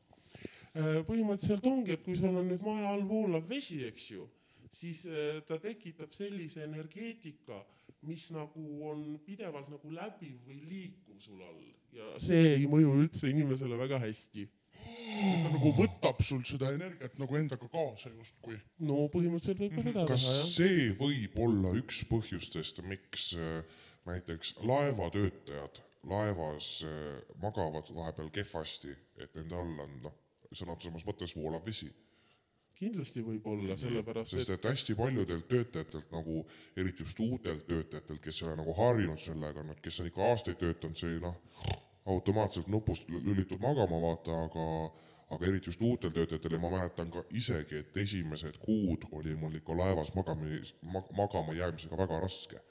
põhimõtteliselt ongi, et kui sul on nüüd maja all voolav vesi, eks ju, siis äh, ta tekitab sellise energeetika, mis nagu on pidevalt nagu läbiv või liikuv sul all ja see ei mõju üldse inimesele väga hästi.
Ta nagu võtab sul seda energiat nagu endaga kaasa justkui.
no põhimõtteliselt võib ka seda
kas
teha jah.
see võib olla üks põhjustest, miks äh, näiteks laevatöötajad laevas äh, magavad vahepeal kehvasti, et nende all on noh, sõna otseses mõttes voolav vesi,
kindlasti võib olla, sellepärast
sest
et
et hästi paljudelt töötajatelt nagu, eriti just uutelt töötajatelt, kes ei ole nagu harjunud sellega, nad, kes on ikka aastaid töötanud, see noh, automaatselt nupust lü- lülitub magama, vaata, aga aga eriti just uutel töötajatel ja ma mäletan ka isegi, et esimesed kuud oli mul ikka laevas magamis mag,, magama jäämisega väga raske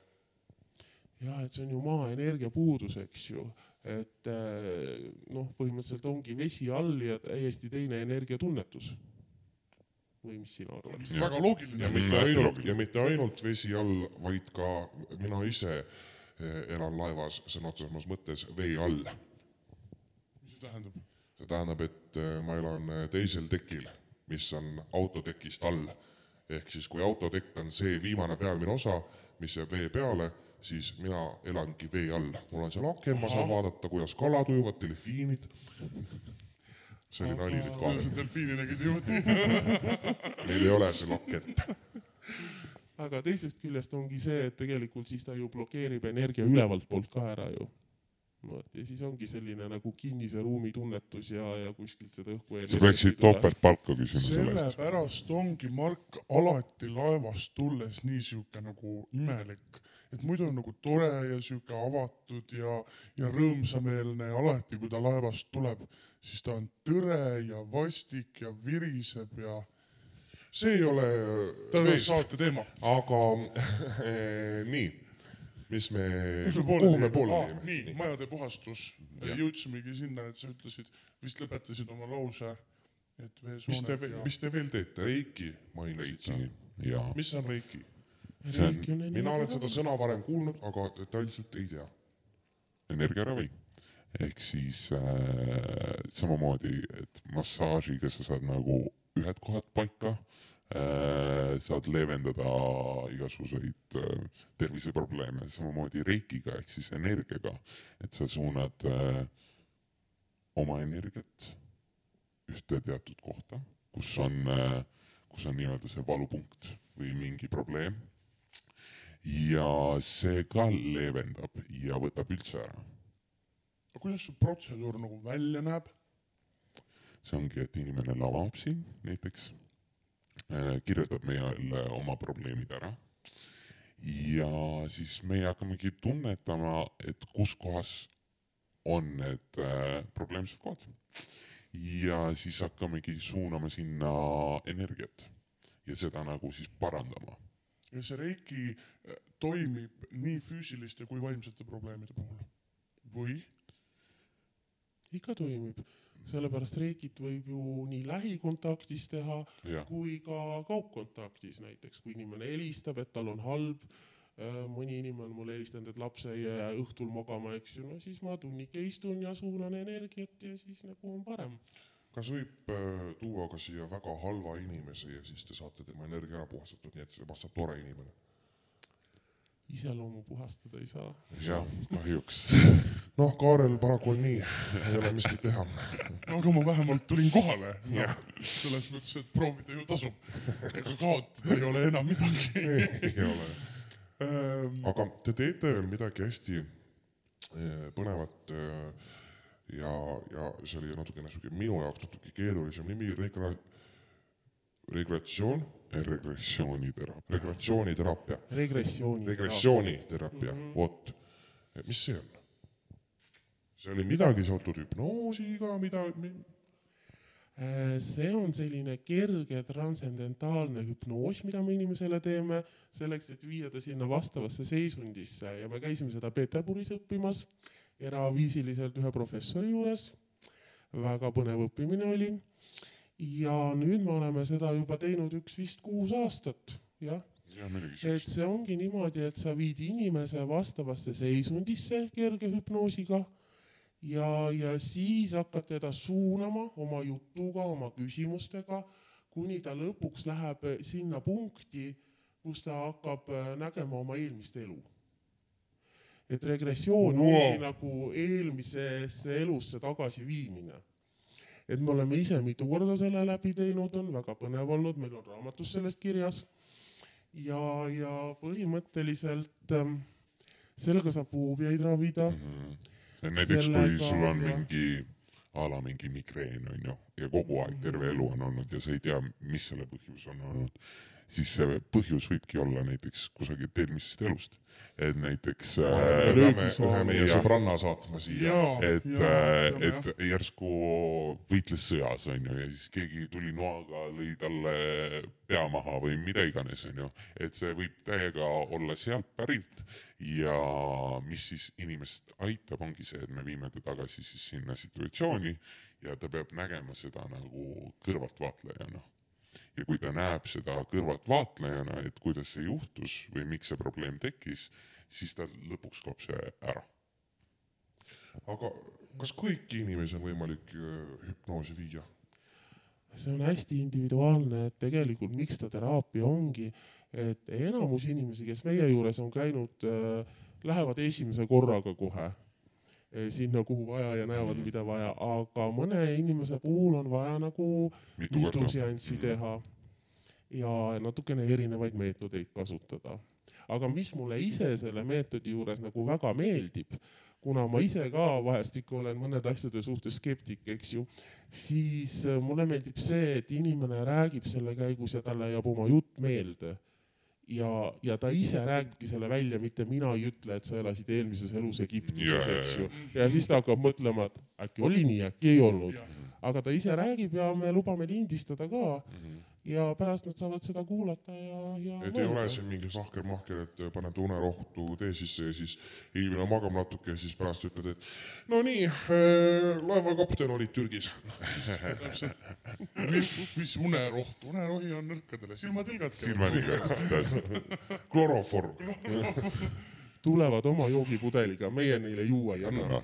jah, et see on ju maaenergia puudus, eks ju, et äh, noh, põhimõtteliselt ongi vesi all ja täiesti teine energiatunnetus. või mis sina arvad?
väga loogiline
ja. mitte ainult, ja mitte ainult vesi all, vaid ka mina ise eh, elan laevas sõna otseses mõttes vee all.
mis see tähendab?
see tähendab, et eh, ma elan eh, teisel tekil, mis on autotekist all. ehk siis, kui autotekk on see viimane pealmine osa, mis jääb vee peale, siis mina elangi vee all. mul on seal aken, ma saan vaadata, kuidas kalad ujuvad, delfiinid. see oli nali nüüd ka
delfiini nägid juurde?
meil ei ole seal akent.
aga teisest küljest ongi see, et tegelikult siis ta ju blokeerib energia ülevalt poolt ka ära ju. vot ja siis ongi selline nagu kinnise ruumi tunnetus ja, ja kuskilt seda õhku.
sa peaksid. topeltpalka küsima selle eest.
sellepärast ongi Mark alati laevast tulles nii sihuke nagu imelik, et muidu on nagu tore ja sihuke avatud ja, ja rõõmsameelne ja alati, kui ta laevast tuleb, siis ta on tõre ja vastik ja viriseb ja
see ei ole
ta on
veest,
saate teema.
aga eh, nii, mis me, kuhu me poole
ah,? nii,
jäime?
majade puhastus. jõudsimegi sinna, et sa ütlesid, vist lõpetasid oma lause, et
mis te
veesooned, ja
mis te veel teete, Reiki mainisite. mis on Reiki? mina olen seda sõna varem kuulnud, aga detailselt ei tea.
energiaravi. ehk siis äh, samamoodi, et massaažiga sa saad nagu ühed kohad paika äh,, saad leevendada igasuguseid äh, terviseprobleeme, samamoodi reikiga ehk siis energiaga, et sa suunad äh, oma energiat ühte teatud kohta, kus on kus on nii-öelda see valupunkt või mingi probleem. ja see ka leevendab ja võtab üldse ära
aga kuidas see protseduur nagu välja näeb?
See ongi, et inimene lavab siin näiteks, kirjutab meile oma probleemid ära ja siis meie hakkamegi tunnetama, et kus kohas on need äh, probleemsed kohad. ja siis hakkamegi suunama sinna energiat ja seda nagu siis parandama.
ja see reiki äh, toimib nii füüsiliste kui vaimsete probleemide puhul või?
ikka toimib, sellepärast reikit võib ju nii lähikontaktis teha
jah,
kui ka kaugkontaktis näiteks, kui inimene helistab, et tal on halb, mõni inimene on mulle helistanud, et laps ei jää õhtul magama, eks ju, no siis ma tunnike istun ja suunan energiat ja siis nagu on parem.
kas võib äh, tuua ka siia väga halva inimese ja siis te saate tema energia ära puhastatud, nii et temast saab tore inimene?
Iseloomu puhastada ei saa.
jah, kahjuks.
noh, Kaarel paraku on nii, ei ole miskit teha.
aga ma vähemalt tulin kohale no,. selles mõttes, et proovida ju tasub. ega kaotada ei ole enam midagi.
ei ole. aga te teete veel midagi hästi eh, põnevat eh, ja, ja see oli natukene siuke minu jaoks natuke keerulisem nimi, regra-, regressioon, regressiooniteraapia, regressiooniteraapia,
regressiooni.
regressiooniteraapia mm, -hmm. vot, mis see on? see oli midagi seotud hüpnoosiga, mida,
Äh, see on selline kerge transcendentaalne hüpnoos, mida me inimesele teeme selleks, et viia ta sinna vastavasse seisundisse ja me käisime seda Peterburis õppimas eraviisiliselt ühe professori juures. väga põnev õppimine oli. Ja nüüd me oleme seda juba teinud üks vist kuus aastat, jah et see ongi niimoodi, et sa viid inimese vastavasse seisundisse kerge hüpnoosiga ja, ja siis hakkad teda suunama oma jutuga, oma küsimustega, kuni ta lõpuks läheb sinna punkti, kus ta hakkab äh, nägema oma eelmist elu. et regressioon wow. ongi nagu eelmisesse elusse tagasiviimine. Et me oleme ise mitu korda selle läbi teinud, on väga põnev olnud, meil on raamatus sellest kirjas ja, ja põhimõtteliselt ähm, sellega saab foobiaid ravida mm.
näiteks kui
sellega
sul on
jah.
mingi a la mingi migreen onju ja kogu aeg terve elu on olnud ja sa ei tea, mis selle põhjus on olnud, siis see põhjus võibki olla näiteks kusagilt eelmisest elust. et näiteks
me
äh,
peame ühe meie sõbranna saatma siia.
et, et järsku võitles sõjas onju ja siis keegi tuli noaga, lõi talle pea maha või mida iganes onju, et see võib täiega olla sealt pärit ja mis siis inimest aitab, ongi see, et me viime ta tagasi siis sinna situatsiooni ja ta peab nägema seda nagu kõrvaltvaatlejana. Ja kui ta näeb seda kõrvaltvaatlejana, et kuidas see juhtus või miks see probleem tekkis, siis tal lõpuks kaob see ära.
aga kas kõiki inimesi on võimalik äh, hüpnoosi viia?
see on hästi individuaalne, et tegelikult miks ta teraapia ongi, et enamus inimesi, kes meie juures on käinud, lähevad esimese korraga kohe sinna, kuhu vaja ja näevad, mida vaja, aga mõne inimese puhul on vaja nagu
mitu
mitu seanssi teha ja natukene erinevaid meetodeid kasutada. aga mis mulle ise selle meetodi juures nagu väga meeldib, kuna ma ise ka vahest ikka olen mõnede asjade suhtes skeptik, eks ju, siis äh, mulle meeldib see, et inimene räägib selle käigus ja talle jääb oma jutt meelde ja, ja ta ise räägibki selle välja, mitte mina ei ütle, et sa elasid eelmises elus Egiptuses, eks ju. ja siis ta hakkab mõtlema, et äkki oli nii, äkki ei olnud. aga ta ise räägib ja me lubame lindistada ka ja pärast nad saavad seda kuulata ja, ja.
et ei ole siin mingi sahker-mahker, et panete unerohtu tee sisse ja siis inimene magab natuke ja siis pärast ütled, et no nii äh,, laevakapten oli Türgis.
mis, mis uneroht, unerohi on nõrkadele silmatilgad.
silmadiga,
kloroform.
tulevad oma joogipudeliga, meie neile juua ei anna.
no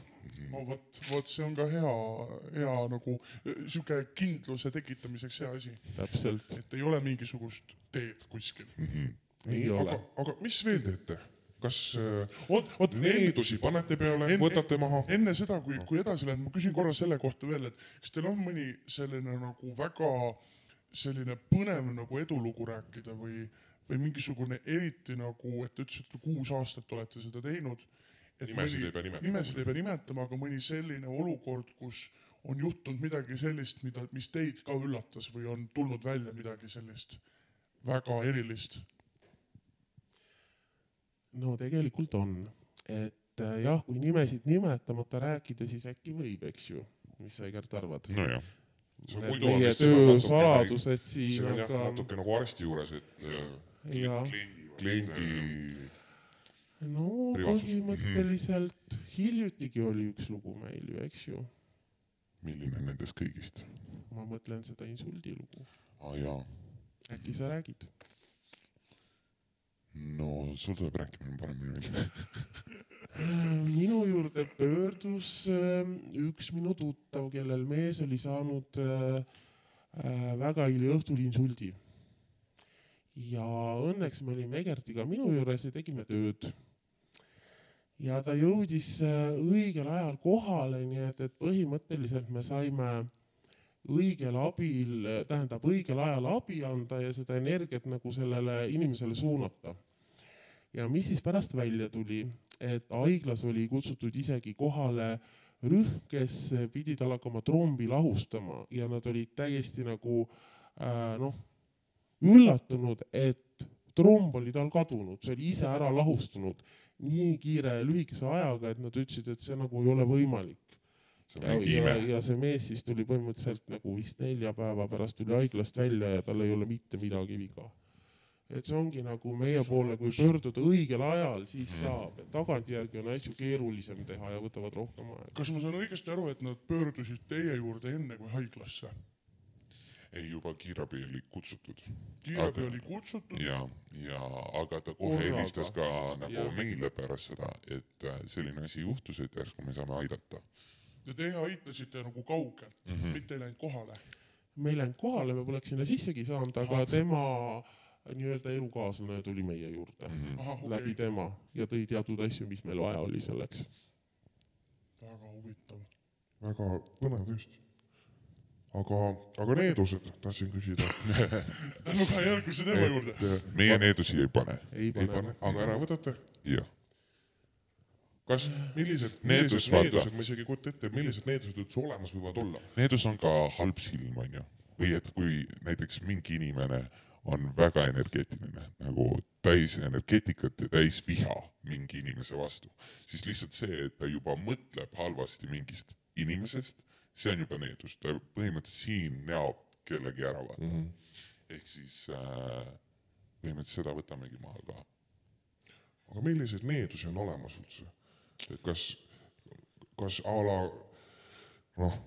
vot, vot see on ka hea, hea nagu äh, sihuke kindluse tekitamiseks hea asi,
täpselt,
et ei ole mingisugust teed kuskil.
ei
aga
ole.,
aga mis veel teete? kas äh,
vot, vot
needusi panete peale, võtate maha?
enne seda, kui, kui edasi läheb, ma küsin korra selle kohta veel, et kas teil on mõni selline nagu väga selline põnev nagu edulugu rääkida või, või mingisugune eriti nagu, et te ütlesite, kuus aastat olete seda teinud,
Nimesid ei pea nimetama.
nimesid ei pea nimetama, aga mõni selline olukord, kus on juhtunud midagi sellist, mida, mis teid ka üllatas või on tulnud välja midagi sellist väga erilist?
no tegelikult on, et äh, jah, kui nimesid nimetamata rääkida, siis äkki võib, eks ju, mis sa, Egert, arvad?
nojah.
Meie
vist siin
siin
on jah natuke nagu arsti juures, et äh, kliendi
no põhimõtteliselt hiljutigi oli üks lugu meil ju, eks ju.
milline nendest kõigist?
ma mõtlen seda insuldi lugu,
aa jaa,
äkki sa räägid?
no sul tuleb rääkimine paremini välja.
minu juurde pöördus äh, üks minu tuttav, kellel mees oli saanud äh, äh, väga hiliõhtul insuldi. ja õnneks me olime Egertiga minu juures ja tegime tööd. Ja ta jõudis äh, õigel ajal kohale, nii et, et põhimõtteliselt me saime õigel abil, tähendab õigel ajal abi anda ja seda energiat nagu sellele inimesele suunata. Ja mis siis pärast välja tuli, et haiglas oli kutsutud isegi kohale rühm, kes pidi tal hakkama trombi lahustama. Ja nad olid täiesti nagu äh, noh, üllatunud, et tromb oli tal kadunud, see oli ise ära lahustunud nii kiire ja lühikese ajaga, et nad ütlesid, et see nagu ei ole võimalik. ja, ja, ja see mees siis tuli põhimõtteliselt nagu vist nelja päeva pärast tuli haiglast välja ja tal ei ole mitte midagi viga et see ongi nagu meie poole, kui pöörduda õigel ajal, siis saab, et tagantjärgi on asju keerulisem teha ja võtavad rohkem aega.
kas ma saan õigesti aru, et nad pöördusid teie juurde enne kui haiglasse?
ei, juba kiirabi oli kutsutud
kiirabi
Aga-
oli kutsutud,
ja, ja aga ta kohe helistas ka nagu
Jah.
meile pärast seda, et äh, selline asi juhtus, et järsku me saame aidata.
ja teie aitasite nagu kaugelt mm. -hmm. mitte ei läinud kohale.
me ei läinud kohale, me poleks sinna sissegi saanud, aga tema nii-öelda elukaaslane tuli meie juurde
ahah, okei
läbi
okay.,
tema ja tõi teatud asju, mis meil vaja oli selleks.
väga huvitav.
väga põnev tõesti. aga, aga needused tahtsin küsida.
Kohe järgmise teema juurde.
meie needusi ei pane.
ei
pane
pane,,
aga ära võtate.
jah,
kas, millised,
Needus,
millised needused, ma isegi ei kujuta ette, millised needused üldse olemas võivad olla?
needus on ka halb silm, onju. või et kui näiteks mingi inimene on väga energeetiline, nagu täis energeetikat ja täis viha mingi inimese vastu, siis lihtsalt see, et ta juba mõtleb halvasti mingist inimesest, see on juba needus, ta põhimõtteliselt siin näob kellegi ära, vaata mm. -hmm. ehk siis äh, põhimõtteliselt seda võtamegi maha ka.
aga milliseid needusi on olemas üldse? et kas, kas a la noh,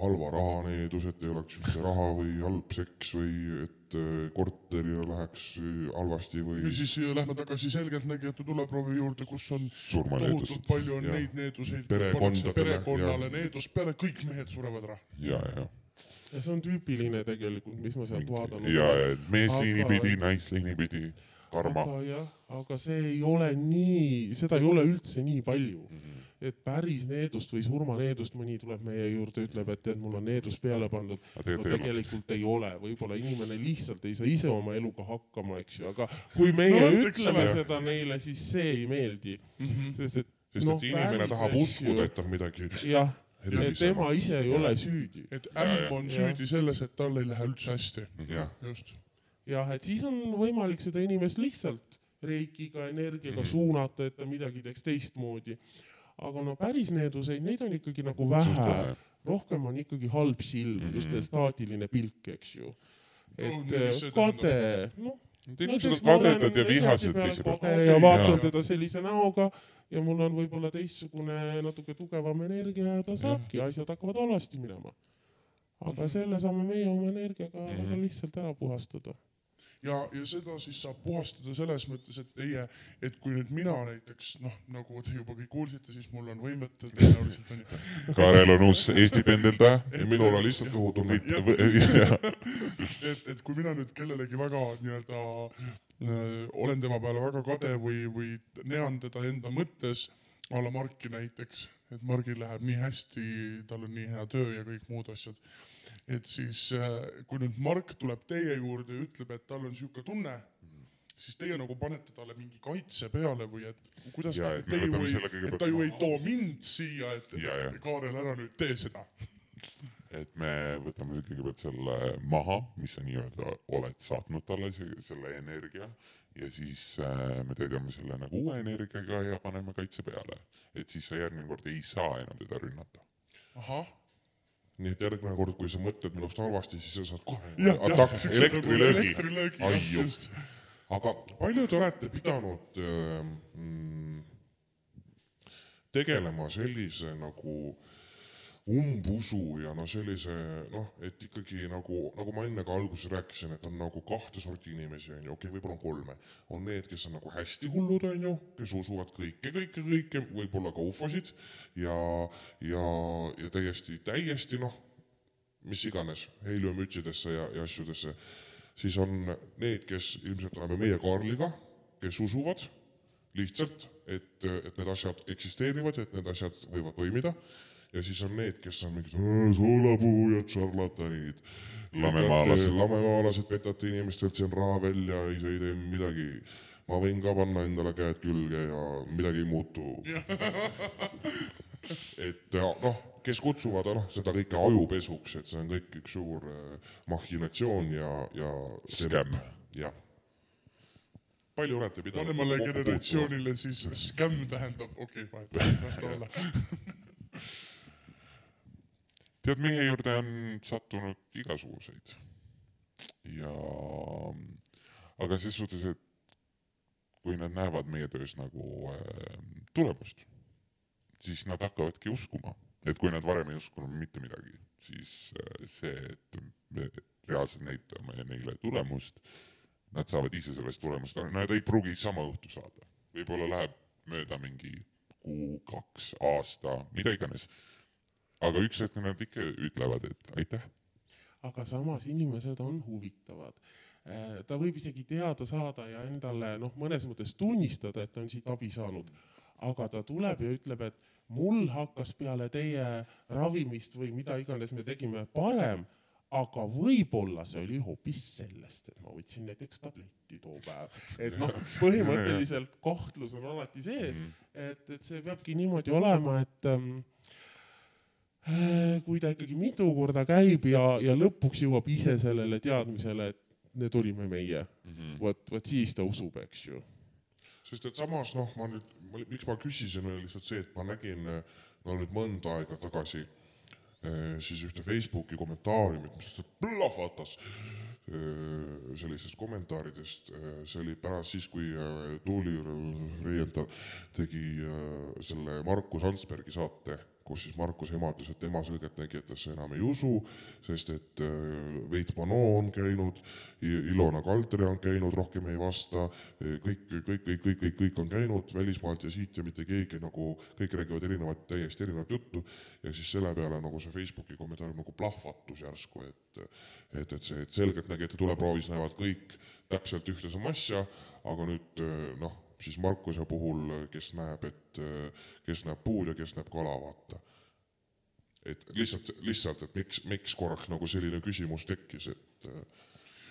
halva raha needus, et ei oleks üldse raha või halb seks või et äh, korterile läheks äh, halvasti või
ja siis äh, lähme tagasi selgeltnägijate tuleproovi juurde, kus on tohutult. palju on
Jah.
neid needuseid,
Perekondadele,
perekonnale
jah.
needus peale, kõik mehed surevad ära.
ja, ja,
ja see on tüüpiline tegelikult, mis ma sealt vaadanud
ja, ja meesliini
Aga-
pidi, naisliini pidi, karma.
aga jah, aga see ei ole nii, seda ei ole üldse nii palju mm. -hmm. Et päris needust või surmaneedust mõni tuleb meie juurde, ütleb, et tead, mul on needus peale pandud. No
tegelikult ei ole.
võib-olla inimene lihtsalt ei saa ise oma eluga hakkama, eks ju, aga kui meie
No
no, ütleme
ole.
seda neile, siis see ei meeldi mm. -hmm. sest et
sest
noh,
et inimene tahab uskuda, et on midagi
jah, et tema ise ei ole süüdi.
et ämm on
Ja.
süüdi selles, et tal ei lähe üldse hästi.
jah,
just.
jah, et siis on võimalik seda inimest lihtsalt reikiga, energiaga mm -hmm. suunata, et ta midagi teeks teistmoodi. Aga no päris needuseid, neid on ikkagi nagu vähe, rohkem on ikkagi halb silm mm, -hmm. just see staatiline pilk, eks ju. et
No,
kade, noh.
inimesed on kadedad ja vihased teiselt
ja vaatan teda sellise näoga ja mul on võib-olla teistsugune natuke tugevam energia ja ta saabki, asjad hakkavad halvasti minema. aga selle saame meie oma energiaga mm -hmm. väga lihtsalt ära puhastada.
ja, ja seda siis saab puhastada selles mõttes, et teie, et kui nüüd mina näiteks noh, nagu te juba kõik kuulsite, siis mul on võimet tõenäoliselt onju.
Kaarel on uus Eesti pendeldaja.
ja minul on lihtsalt kõhutunne.
et, et kui mina nüüd kellelegi väga nii-öelda äh, olen tema peale väga kade või, või nean teda enda mõttes, a la Marki näiteks, et Margil läheb nii hästi, tal on nii hea töö ja kõik muud asjad. Et siis äh, kui nüüd Mark tuleb teie juurde ja ütleb, et tal on sihuke tunne, siis teie nagu panete talle mingi kaitse peale või et kuidas
Ja, et selle, kõigepealt
et ta ju ei too mind siia, et
Ja, ja.
Kaarel, ära nüüd tee seda.
et me võtame kõigepealt selle maha, mis sa nii-öelda oled saatnud talle, selle energia ja siis äh, me täidame selle nagu uue energiaga ja paneme kaitse peale. et siis sa järgmine kord ei saa enam teda rünnata.
ahah,
nii et järgmine kord, kui sa mõtled minust halvasti, siis sa saad kohe ataks, elektrilöögi. aga palju te olete pidanud äh, mm, tegelema sellise nagu umbusu ja no sellise noh, et ikkagi nagu, nagu ma enne ka alguses rääkisin, et on nagu kahte sorti inimesi onju, okei okay,, võib-olla on kolme. on need, kes on nagu hästi hullud onju, kes usuvad kõike, kõike, kõike, võib-olla ka ufosid ja, ja, ja täiesti, täiesti noh, mis iganes, heiliummütsidesse ja, ja asjadesse, siis on need, kes ilmselt oleme meie Kaarliga, kes usuvad lihtsalt, et, et need asjad eksisteerivad, et need asjad võivad toimida ja siis on need, kes on mingid "Aa, soolapuhujad, šarlatanid,
Lamemaalased.
lamemaalased, petate inimestelt siin raha välja, ise ei tee midagi. ma võin ka panna endale käed külge ja midagi ei muutu. et ja, noh, kes kutsuvad noh, seda kõike ajupesuks, et see on kõik üks suur äh, mahhinatsioon ja, ja.
Skäm.
jah. palju olete pidanud
vanemale generatsioonile siis skämm tähendab, okei okay,, vahet, las ta olla.
tead, meie juurde on sattunud igasuguseid. Ja aga ses suhtes, et kui nad näevad meie töös nagu äh, tulemust, siis nad hakkavadki uskuma, et kui nad varem ei uskunud mitte midagi, siis äh, see, et me reaalselt näitame neile tulemust, nad saavad ise sellest tulemust nad ei pruugi sama õhtu saada, võib-olla läheb mööda mingi kuu, kaks, aasta, mida iganes. Aga üks hetk nad ikka ütlevad, et aitäh
aga samas inimesed on huvitavad. ta võib isegi teada saada ja endale noh, mõnes mõttes tunnistada, et on siit abi saanud, aga ta tuleb ja ütleb, et mul hakkas peale teie ravimist või mida iganes me tegime parem, aga võib-olla see oli hoopis sellest, et ma võtsin näiteks tabletti too päev. et noh, põhimõtteliselt kohtlus on alati sees, et, et see peabki niimoodi olema, et ähm, kui ta ikkagi mitu korda käib ja, ja lõpuks jõuab ise sellele teadmisele, et need olime meie mm -hmm., vot, vot siis ta usub, eks ju.
sest et samas noh, ma nüüd, miks ma küsisin, oli lihtsalt see, et ma nägin no nüüd mõnda aega tagasi eh, siis ühte Facebooki kommentaariumit, mis lihtsalt plahvatas eh, sellistest kommentaaridest, see oli pärast siis, kui Tuuli Reiendal tegi selle Markus Ansbergi saate, kus siis Markus ema ütles, et tema selgelt nägi, et ta enam ei usu, sest et eh, Veit Pano on käinud, Ilona Kaldre on käinud, rohkem ei vasta, kõik, kõik, kõik, kõik, kõik, kõik on käinud välismaalt ja siit ja mitte keegi nagu, kõik räägivad erinevat, täiesti erinevat juttu. Ja siis selle peale nagu see Facebooki kommentaar nagu plahvatus järsku, et et, et see, et selgeltnägijate tuleproovis näevad kõik täpselt ühte sama asja, aga nüüd noh, siis Markuse puhul, kes näeb, et kes näeb puud ja kes näeb kala, vaata et lihtsalt, lihtsalt, et miks, miks korraks nagu selline küsimus tekkis, et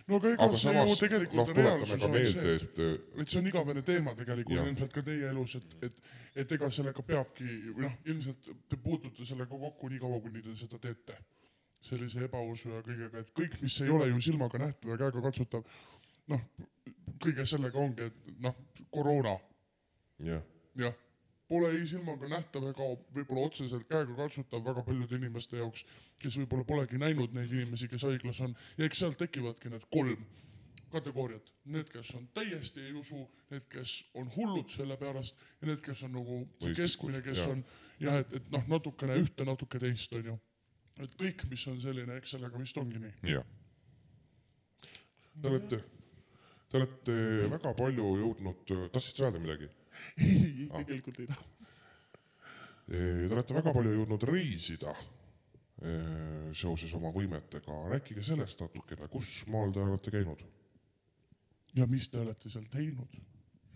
no aga ega
aga
see
samas
ju tegelikult
noh,
on reaalsus on see,
et
et see on igavene teema tegelikult
Jah.
ilmselt ka teie elus, et, et, et ega sellega peabki või noh, ilmselt te puutute sellega kokku nii kaua, kuni te seda teete. sellise ebausu ja kõigega, et kõik, mis ei ole ju silmaga nähtav ja käega katsutav, noh, kõige sellega ongi, et noh, koroona,
jah,
jah, pole ei silmaga nähtav ega võib-olla otseselt käega katsutav väga paljude inimeste jaoks, kes võib-olla polegi näinud neid inimesi, kes haiglas on ja eks sealt tekivadki need kolm kategooriat, need, kes on täiesti ei usu, need, kes on hullud selle pärast ja need, kes on nagu keskmine, kes
jah.
on jah, et, et noh, natukene ühte, natuke teist onju. et kõik, mis on selline, eks sellega vist ongi nii.
jah,
te olete, te olete väga palju jõudnud, tahtsid sa öelda midagi?
tegelikult ei taha.
Te olete väga palju jõudnud reisida eh, seoses oma võimetega, rääkige sellest natukene, kus maal te olete käinud?
ja mis te olete seal teinud?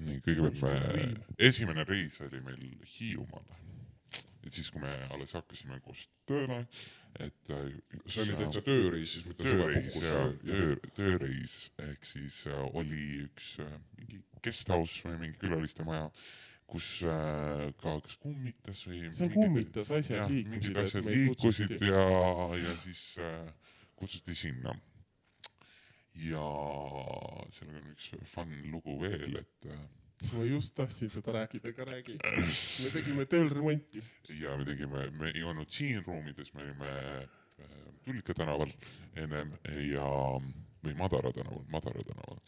nii kõigepealt me, esimene reis oli meil Hiiumaal. et siis, kui me alles hakkasime koos tööle, et äh,
see oli täitsa tööreis siis, mitte suvepuhkus
töö, tööreis ehk siis äh, oli üks äh, mingi guest house või mingi külaliste maja, kus äh, ka kas kummitas või.
seal kummitas, asjad
jah,
liikusid
mingid, asjad liikusid ja, ja siis äh, kutsuti sinna. ja sellega on üks fun lugu veel, et äh,
ma just tahtsin seda rääkida, aga räägi. me tegime tööl remonti.
ja me tegime, me ei olnud siin ruumides, me olime äh, Tulika tänaval ennem ja, või Madara tänaval, Madara tänaval.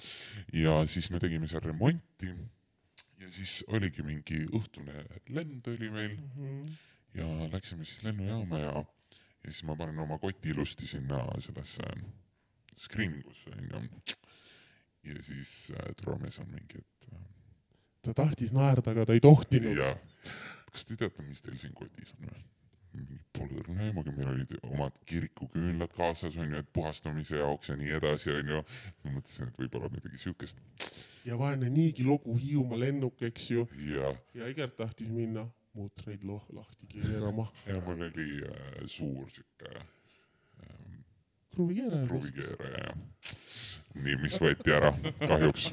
ja siis me tegime seal remonti ja siis oligi mingi õhtune lend oli meil ja läksime siis lennujaama ja, ja siis ma panen oma koti ilusti sinna sellesse screening usse onju. ja siis äh, turvamees on mingi, et äh,
ta tahtis naerda, aga ta ei tohtinud.
kas te teate, mis teil siin kotis on või? Pole õrna aimugi, meil olid omad kirikuküünlad kaasas onju, et puhastamise jaoks ja nii edasi onju. ma mõtlesin, et võib-olla midagi siukest
ja vaene niigi lugu Hiiumaa lennuk, eks ju.
ja,
ja Egert tahtis minna mutreid lahti keerama.
ja mul oli äh, suur siuke ähm,
kruvikeere.
kruvikeere ja nii, mis võeti ära kahjuks.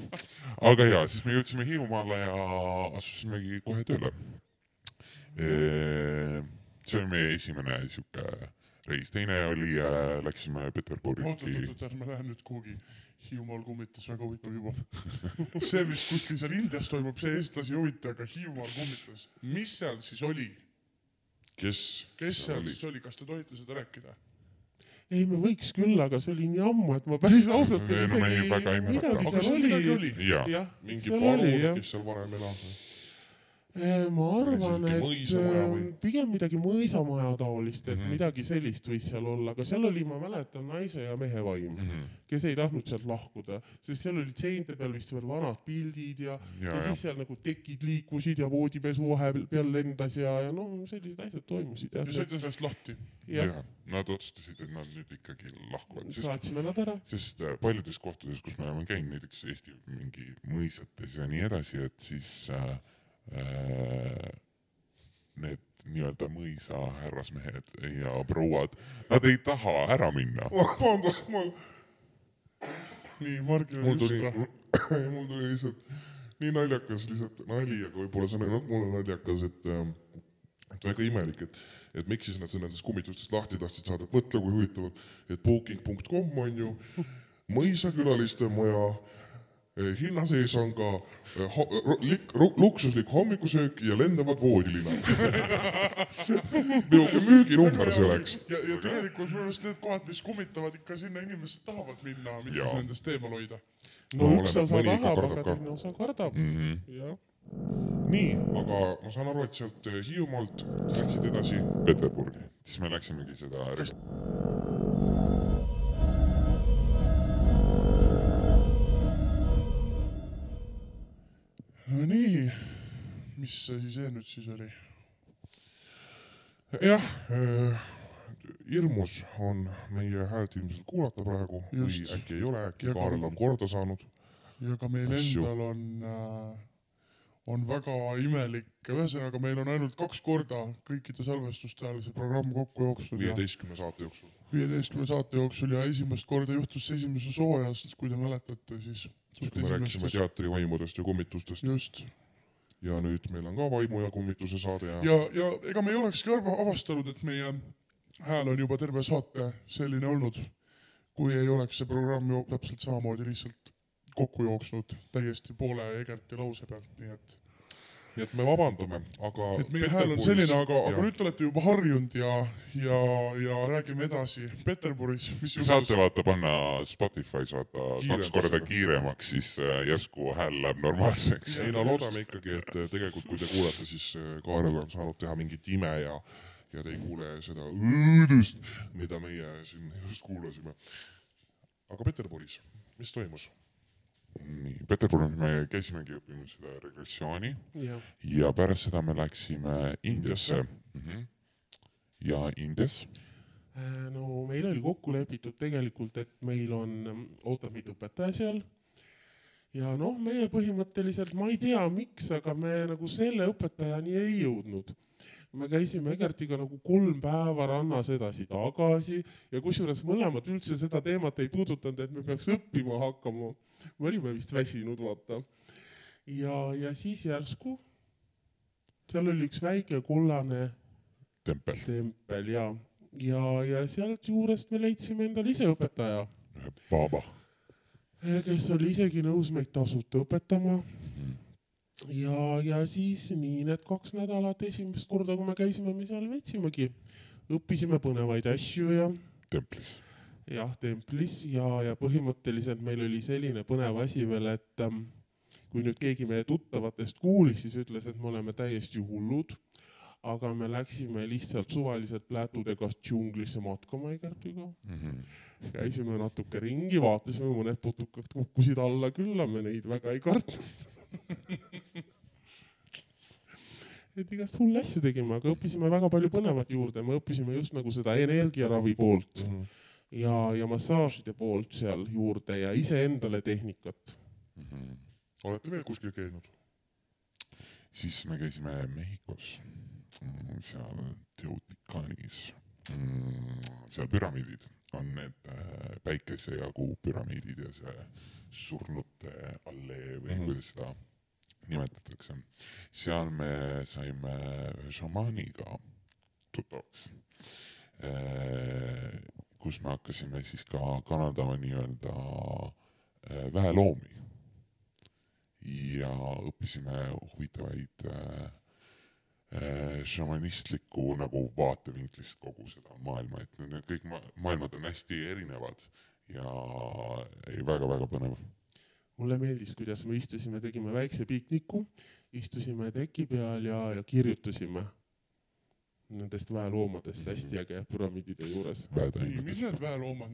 aga ja siis me jõudsime Hiiumaale ja asusimegi kohe tööle. see oli meie esimene siuke reis, teine oli, läksime Peterburgi.
oot-oot-oot, ärme lähe nüüd kuhugi Hiiumaal kummitas, väga huvitav juba. see, mis kuskil seal Indias toimub, see eestlasi ei huvita, aga Hiiumaal kummitas. mis seal siis oli?
kes,
kes seal siis oli, kas te tohite seda rääkida?
ei, me võiks küll, aga see oli nii ammu, et ma päris ausalt
Ei, no
midagi
aga
seal oli. jah,
mingi
jah.
kes seal varem elas.
Ma arvan, et äh, pigem midagi mõisamaja taolist, et
Mhm.
midagi sellist võis seal olla, aga seal oli, ma mäletan, naise ja mehe vaim,
Mhm.
kes ei tahtnud sealt lahkuda, sest seal olid seinte peal vist veel vanad pildid ja
ja,
ja siis seal nagu tekid liikusid ja voodipesu vahepeal lendas ja, ja no sellised asjad toimusid
ja saite sellest lahti.
jah,
ja nad otsustasid, et nad nüüd ikkagi lahkuvad,
saatsime nad ära.
sest äh, paljudes kohtades, kus me oleme käinud, näiteks Eesti mingi mõisates ja nii edasi, et siis äh, äh, need nii-öelda mõisa härrasmehed ja prouad, nad ei taha ära minna.
vabandust, ma. nii, Margil
mul tuli mul tuli lihtsalt nii naljakas lihtsalt nali, aga võib-olla see on ainult mulle naljakas, et ähm, et väga imelik, et, et miks siis nad nendest kummitustest lahti tahtsid saada, mõtle, kui huvitav, et booking.com on ju mõisakülaliste maja hinna sees on ka eh, ho- ro- lik- luksuslik hommikusöök ja lendavad voodilinad. niisugune müüginumber see oleks.
ja, ja tegelikult minu arust need kohad, mis kummitavad ikka sinna inimesed tahavad minna, mitte
Jaa.
nendest eemal hoida.
no
No
üks osa tahab, aga teine osa kardab.
Mhm.
jah,
nii, aga ma saan aru, et sealt eh, Hiiumaalt läksid edasi
Peterburgi, siis me läksimegi seda
nii, mis asi see nüüd siis oli?
jah äh,, hirmus on meie häält ilmselt kuulata praegu või
Just.
äkki ei ole, äkki Kaarel on korda saanud.
ja ka meil
Asju.
endal on äh,, on väga imelik, ühesõnaga meil on ainult kaks korda kõikide salvestuste ajal see programm kokku jooksnud
viieteistkümne saate jooksul.
viieteistkümne saate jooksul ja esimest korda juhtus see esimeses hooajas, kui te mäletate, siis.
Kui me rääkisime teatri vaimudest ja kummitustest
just.
Ja nüüd meil on ka vaimu ja kummituse saade ja,
ja, ja ega me ei olekski avastanud, et meie hääl on juba terve saate selline olnud, kui ei oleks see programm ju täpselt samamoodi lihtsalt kokku jooksnud täiesti poole Egerti lause pealt, nii et,
nii et me vabandame, aga
meie hääl on selline, aga, aga nüüd te olete juba harjunud ja, ja, ja räägime edasi Peterburis, mis
saate vaata panna Spotify's vaata kaks korda kiiremaks, siis äh, järsku hääl läheb normaalseks.
ei no loodame ikkagi, et eh, tegelikult kui te kuulete, siis eh, Kaarel on saanud teha mingit ime ja, ja te ei kuule seda õõdust, mida meie siin just kuulasime. aga Peterburis, mis toimus?
Peterburis me käisimegi õppimas seda regressiooni
jah.
ja pärast seda me läksime Indiasse mm. -hmm. ja Indias
Äh, no meil oli kokku lepitud tegelikult, et meil on, ootab meid õpetaja seal. ja noh, meie põhimõtteliselt, ma ei tea, miks, aga me nagu selle õpetajani ei jõudnud. Me käisime Egertiga nagu kolm päeva rannas edasi-tagasi ja kusjuures mõlemad üldse seda teemat ei puudutanud, et me peaks õppima hakkama. me olime vist väsinud, vaata. ja, ja siis järsku seal oli üks väike kollane
tempel,
tempel ja, ja, ja sealt juurest me leidsime endale ise õpetaja,
baaba.
kes oli isegi nõus meid tasuta õpetama. ja, ja siis nii need kaks nädalat esimest korda, kui me käisime, me seal veetsimegi, õppisime põnevaid asju ja
templis.
jah, templis ja, ja põhimõtteliselt meil oli selline põnev asi veel, et ähm, kui nüüd keegi meie tuttavatest kuulis, siis ütles, et me oleme täiesti hullud. aga me läksime lihtsalt suvaliselt plätudega džunglisse matkama Egertiga. käisime natuke ringi, vaatasime, mõned putukad kukkusid alla küll, aga me neid väga ei kartnud. et igast hulle asju tegime, aga õppisime väga palju põnevat juurde, me õppisime just nagu seda energiaravi poolt mm -hmm. ja, ja massaažide poolt seal juurde ja iseendale tehnikat.
olete veel kuskil käinud?
siis me käisime Mehhikos, seal Teoticanis, seal püramiidid on need äh, päikese ja kuu püramiidid ja see surnute allee või mm -hmm. kuidas seda nimetatakse. seal me saime ühe šamaaniga tuttavaks, kus me hakkasime siis ka kanaldama nii-öelda äh, väeloomi ja õppisime huvitavaid äh, šamanistliku nagu vaatevinklist kogu seda maailma, et need kõik ma maailmad on hästi erinevad ja ei väga-väga põnev.
Mulle meeldis, kuidas me istusime, tegime väikse pikniku, istusime teki peal ja, ja kirjutasime nendest väeloomadest hästi äge püramiidide juures.
ei, mis need väeloomad,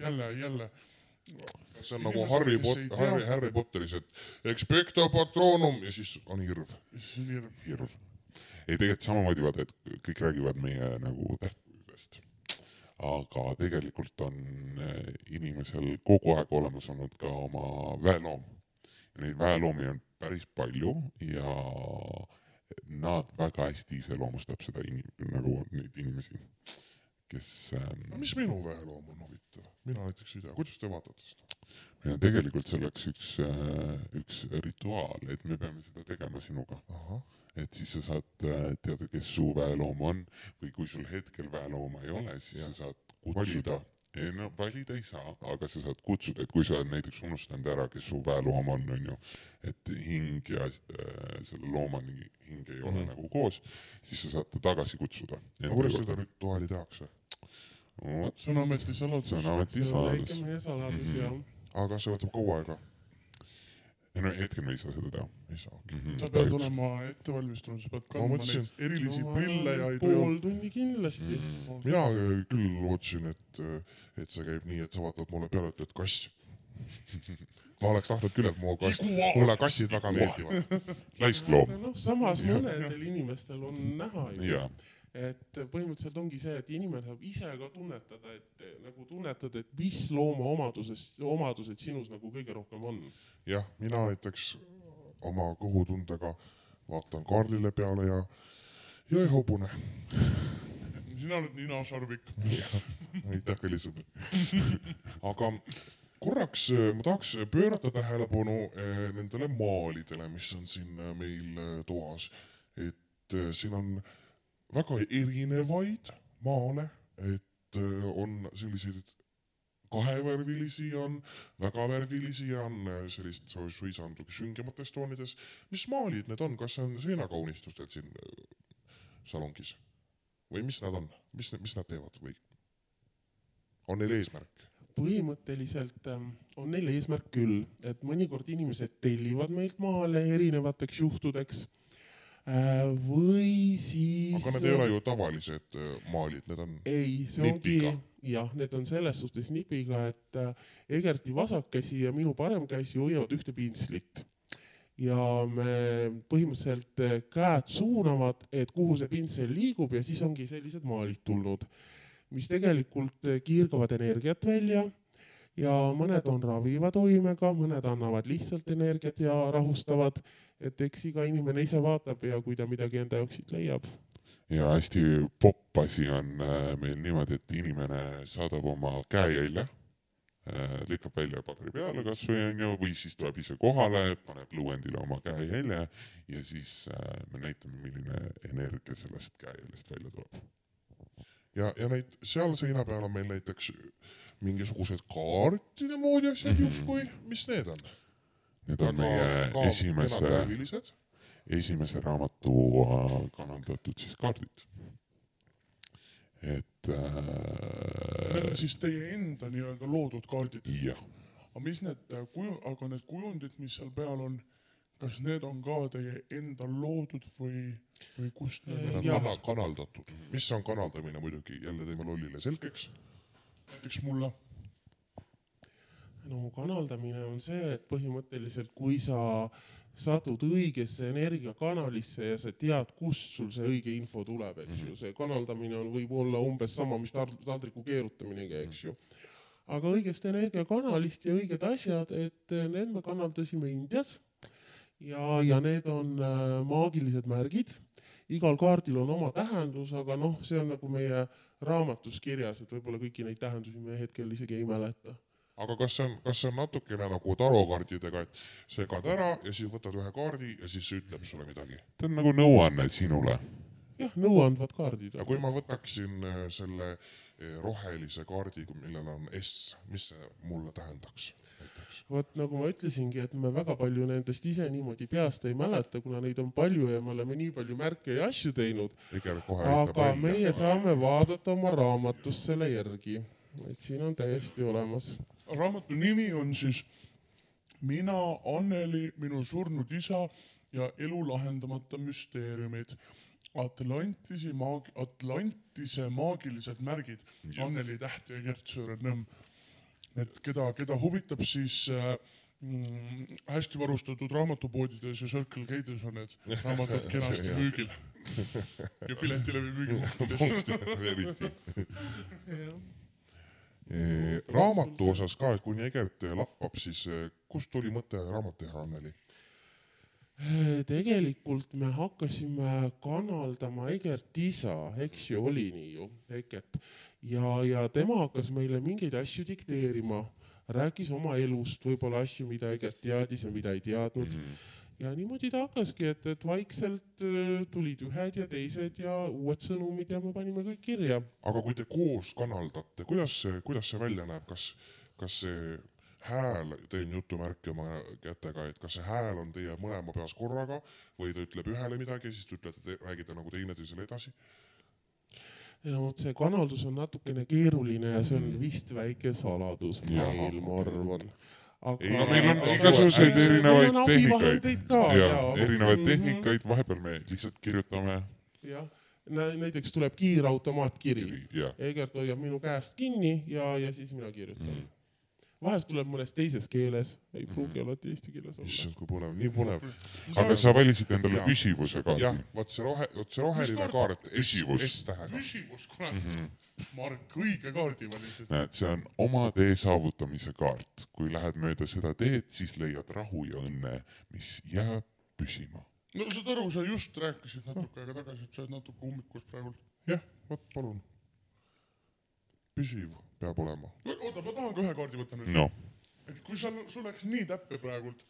jälle, jälle. see on nagu Harry Pot-, Harry, Harry Potteris, et expecto patronum ja siis on hirv.
hirv. ei, tegelikult samamoodi vaata, et kõik räägivad meie nagu tähtsusest. Aga tegelikult on eh, inimesel kogu aeg olemas olnud ka oma väeloom. neid väeloomi on päris palju ja nad väga hästi iseloomustab seda inim-, nagu neid inimesi, kes ähm,
mis minu väeloom on huvitav? mina näiteks ei tea, kuidas te vaatate seda?
meil on tegelikult selleks üks, üks rituaal, et me peame seda tegema sinuga. Et siis sa saad äh, teada, kes su väeloom on või kui sul hetkel väelooma ei ole, siis ja. sa saad kutsuda. ei no valida ei saa, aga sa saad kutsuda, et kui sa oled näiteks unustanud ära, kes su väeloom on, onju, et hing ja äh, selle looma hing ei ole mm -hmm. nagu koos, siis sa saad ta tagasi kutsuda.
aga kuidas seda rituaali tehakse? see on ametisaladus.
see on
on väike
ametisaladus.
meie saladus
Mhm.
ja
aga see võtab kaua aega?
Ei no hetkel me ei saa seda teha
ei saa.
mm. -hmm.
sa pead olema ettevalmistunud, sa pead kandma
mõtlesin-
neid erilisi
No
prille ja ei
pool
tohi.
tunni kindlasti.
mm..
mina äh, küll lootsin, et, et see käib nii, et sa vaatad mulle peale, ütled kass. ma oleks tahtnud küll, et mu kass, mulle kassid väga meeldivad.
laiskloom.
noh, samas mõnedel inimestel on näha ju, et põhimõtteliselt ongi see, et inimene saab ise ka tunnetada, et nagu tunnetad, et mis looma omadusest, omadused sinus nagu kõige rohkem on.
jah, mina näiteks oma kõhutundega vaatan kaardile peale ja, ja ei hobune.
sina oled Nina Sarvik.
aitäh, sõber. aga korraks äh, ma tahaks pöörata tähelepanu äh, nendele maalidele, mis on siin äh, meil äh, toas. et äh, siin on väga erinevaid maale, et äh, on selliseid kahevärvilisi on, väga värvilisi ja on äh, sellist suisa natuke süngemates toonides. mis maalid need on, kas see on seinakaunistustel siin äh, salongis? Või mis nad on, mis, mis nad teevad või? On neil eesmärk?
põhimõtteliselt ähm, on neil eesmärk küll, et mõnikord inimesed tellivad meilt maale erinevateks juhtudeks või siis.
aga need ei ole ju tavalised äh, maalid, need on
ei, see
Nipiga.
ongi, jah, need on selles suhtes nipiga, et äh, Egerti vasakkäsi ja minu paremkäsi hoiavad ühte pintslit. ja me põhimõtteliselt äh, käed suunavad, et kuhu see pintsel liigub ja siis ongi sellised maalid tulnud, mis tegelikult äh, kiirgavad energiat välja ja mõned on raviva toimega, mõned annavad lihtsalt energiat ja rahustavad, et eks iga inimene ise vaatab ja kui ta midagi enda jaoks siit leiab
ja hästi popp asi on äh, meil niimoodi, et inimene saadab oma käejälje lükkab välja paberi peale kasvõi onju, või siis tuleb ise kohale, paneb lõuendile oma käejälje ja siis äh, me näitame, milline energia sellest käejäljest välja tuleb.
ja, ja neid seal seina peal on meil näiteks mingisugused kaartide moodi asjad justkui, mis need on?
Need on meie esimese,
värvilised.
esimese raamatu äh, kanaldatud siis kaardid. et
Need
äh,
on siis teie enda nii-öelda loodud kaardid.
jah,
aga mis need äh, kuju, aga need kujundid, mis seal peal on, kas need on ka teie enda loodud või, või kust need
Need
on
on
Jah.
kana- kanaldatud. mis on kanaldamine muidugi, jälle teeme lollile selgeks.
näiteks mulle?
No kanaldamine on see, et põhimõtteliselt kui sa satud õigesse energiakanalisse ja sa tead, kust sul see õige info tuleb, eks ju, see kanaldamine on, võib olla umbes sama, mis tald- taldriku keerutaminegi, eks ju. aga õigest energiakanalist ja õiged asjad, et eh, need me kanaldasime Indias ja, ja need on äh, maagilised märgid. igal kaardil on oma tähendus, aga noh, see on nagu meie raamatus kirjas, et võib-olla kõiki neid tähendusi me hetkel isegi ei mäleta
aga kas see on, kas see on natukene nagu tarokaardidega, et segad ära ja siis võtad ühe kaardi ja siis ütleb sulle midagi?
ta on nagu nõuanne sinule.
jah, nõuandvad kaardid.
ja kui ma võtaksin äh, selle äh, rohelise kaardi, millel on S, mis see mulle tähendaks
vot nagu ma ütlesingi, et me väga palju nendest ise niimoodi peast ei mäleta, kuna neid on palju ja me oleme nii palju märke ja asju teinud. Aga meie saame vaadata oma raamatust selle järgi, et siin on täiesti olemas.
Raamatu nimi on siis Mina, Anneli, minu surnud isa ja elu lahendamata müsteeriumid. Atlantisi maag-, Atlantise maagilised märgid yes., Anneli Täht ja Gert Sööre-Nõmm. et keda, keda huvitab, siis äh, mm, hästi varustatud raamatupoodides ja Circle K-des on need raamatud kenasti
jah.
müügil. ja piletilevi müügipunktidest.
eriti. raamatu osas ka, et kuni Egert lappab, siis eh, kust tuli mõte raamat teha, Anneli?
tegelikult me hakkasime kanaldama Egert isa, eks ju, oli nii ju, Egert. ja, ja tema hakkas meile mingeid asju dikteerima, rääkis oma elust, võib-olla asju, mida Egert teadis ja mida ei teadnud mm. -hmm ja niimoodi ta hakkaski, et, et vaikselt äh, tulid ühed ja teised ja uued sõnumid ja me panime kõik kirja.
aga kui te koos kanaldate, kuidas see, kuidas see välja näeb, kas, kas see hääl, teen jutumärki oma kätega, et kas see hääl on teie mõlema peas korraga või ta ütleb ühele midagi, siis te ütlete, räägite nagu teineteisele edasi?
no vot see kanaldus on natukene keeruline ja see on vist väike saladus meil, ma arvan. Aga
no meil on igasuguseid erinevaid tehnikaid
jaa.
erinevaid
Mhm.
tehnikaid, vahepeal me lihtsalt kirjutame
jah, näiteks tuleb kiirautomaatkiri Egert hoiab minu käest kinni ja, ja siis mina kirjutan
Mhm.
mm.. vahest tuleb mõnes teises keeles, ei pruugi alati eesti keeles olla.
issand, kui põnev, nii põnev.
aga sa valisid endale püsivuse
jah
kaardi.,
vot see rohe, vot see roheline
kaart?
Püsivus.
Küsimus, kurat. -hmm. Mark, õige kaardi valisid.
näed, see on oma tee saavutamise kaart. kui lähed mööda seda teed, siis leiad rahu ja õnne, mis jääb püsima.
no saad aru, sa just rääkisid natuke aega tagasi, et sa oled natuke ummikus praegu.
jah, vot palun. püsiv peab olema.
oota, ma tahan ka ühe kaardi võtta nüüd.
noh,
et kui sa, sul läks nii täppe praegult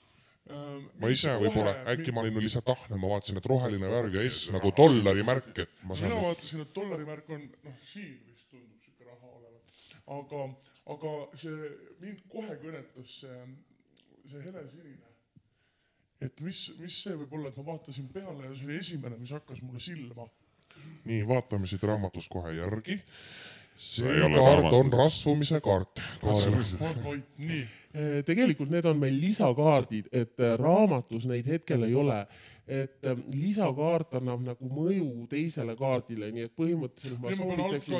ähm,.
ma ise võib-olla, äkki ma olin lihtsalt ahne, ma vaatasin, et roheline värv ja S nagu dollari märk, et ma
mina
saan.
vaatasin, et dollarimärk on, noh, siin vist tundub siuke raha olevat, aga, aga see mind kohe kõnetas see, see helesinine. et mis, mis see võib olla, et ma vaatasin peale ja see oli esimene, mis hakkas mulle silma.
nii, vaatame siit raamatust kohe järgi. See kaart on rasvumise kaart.
Nii.
Eh, tegelikult need on meil lisakaardid, et äh, raamatus neid hetkel ei ole. et äh, lisakaart annab nagu mõju teisele kaardile, nii et põhimõtteliselt ma soovitaksin.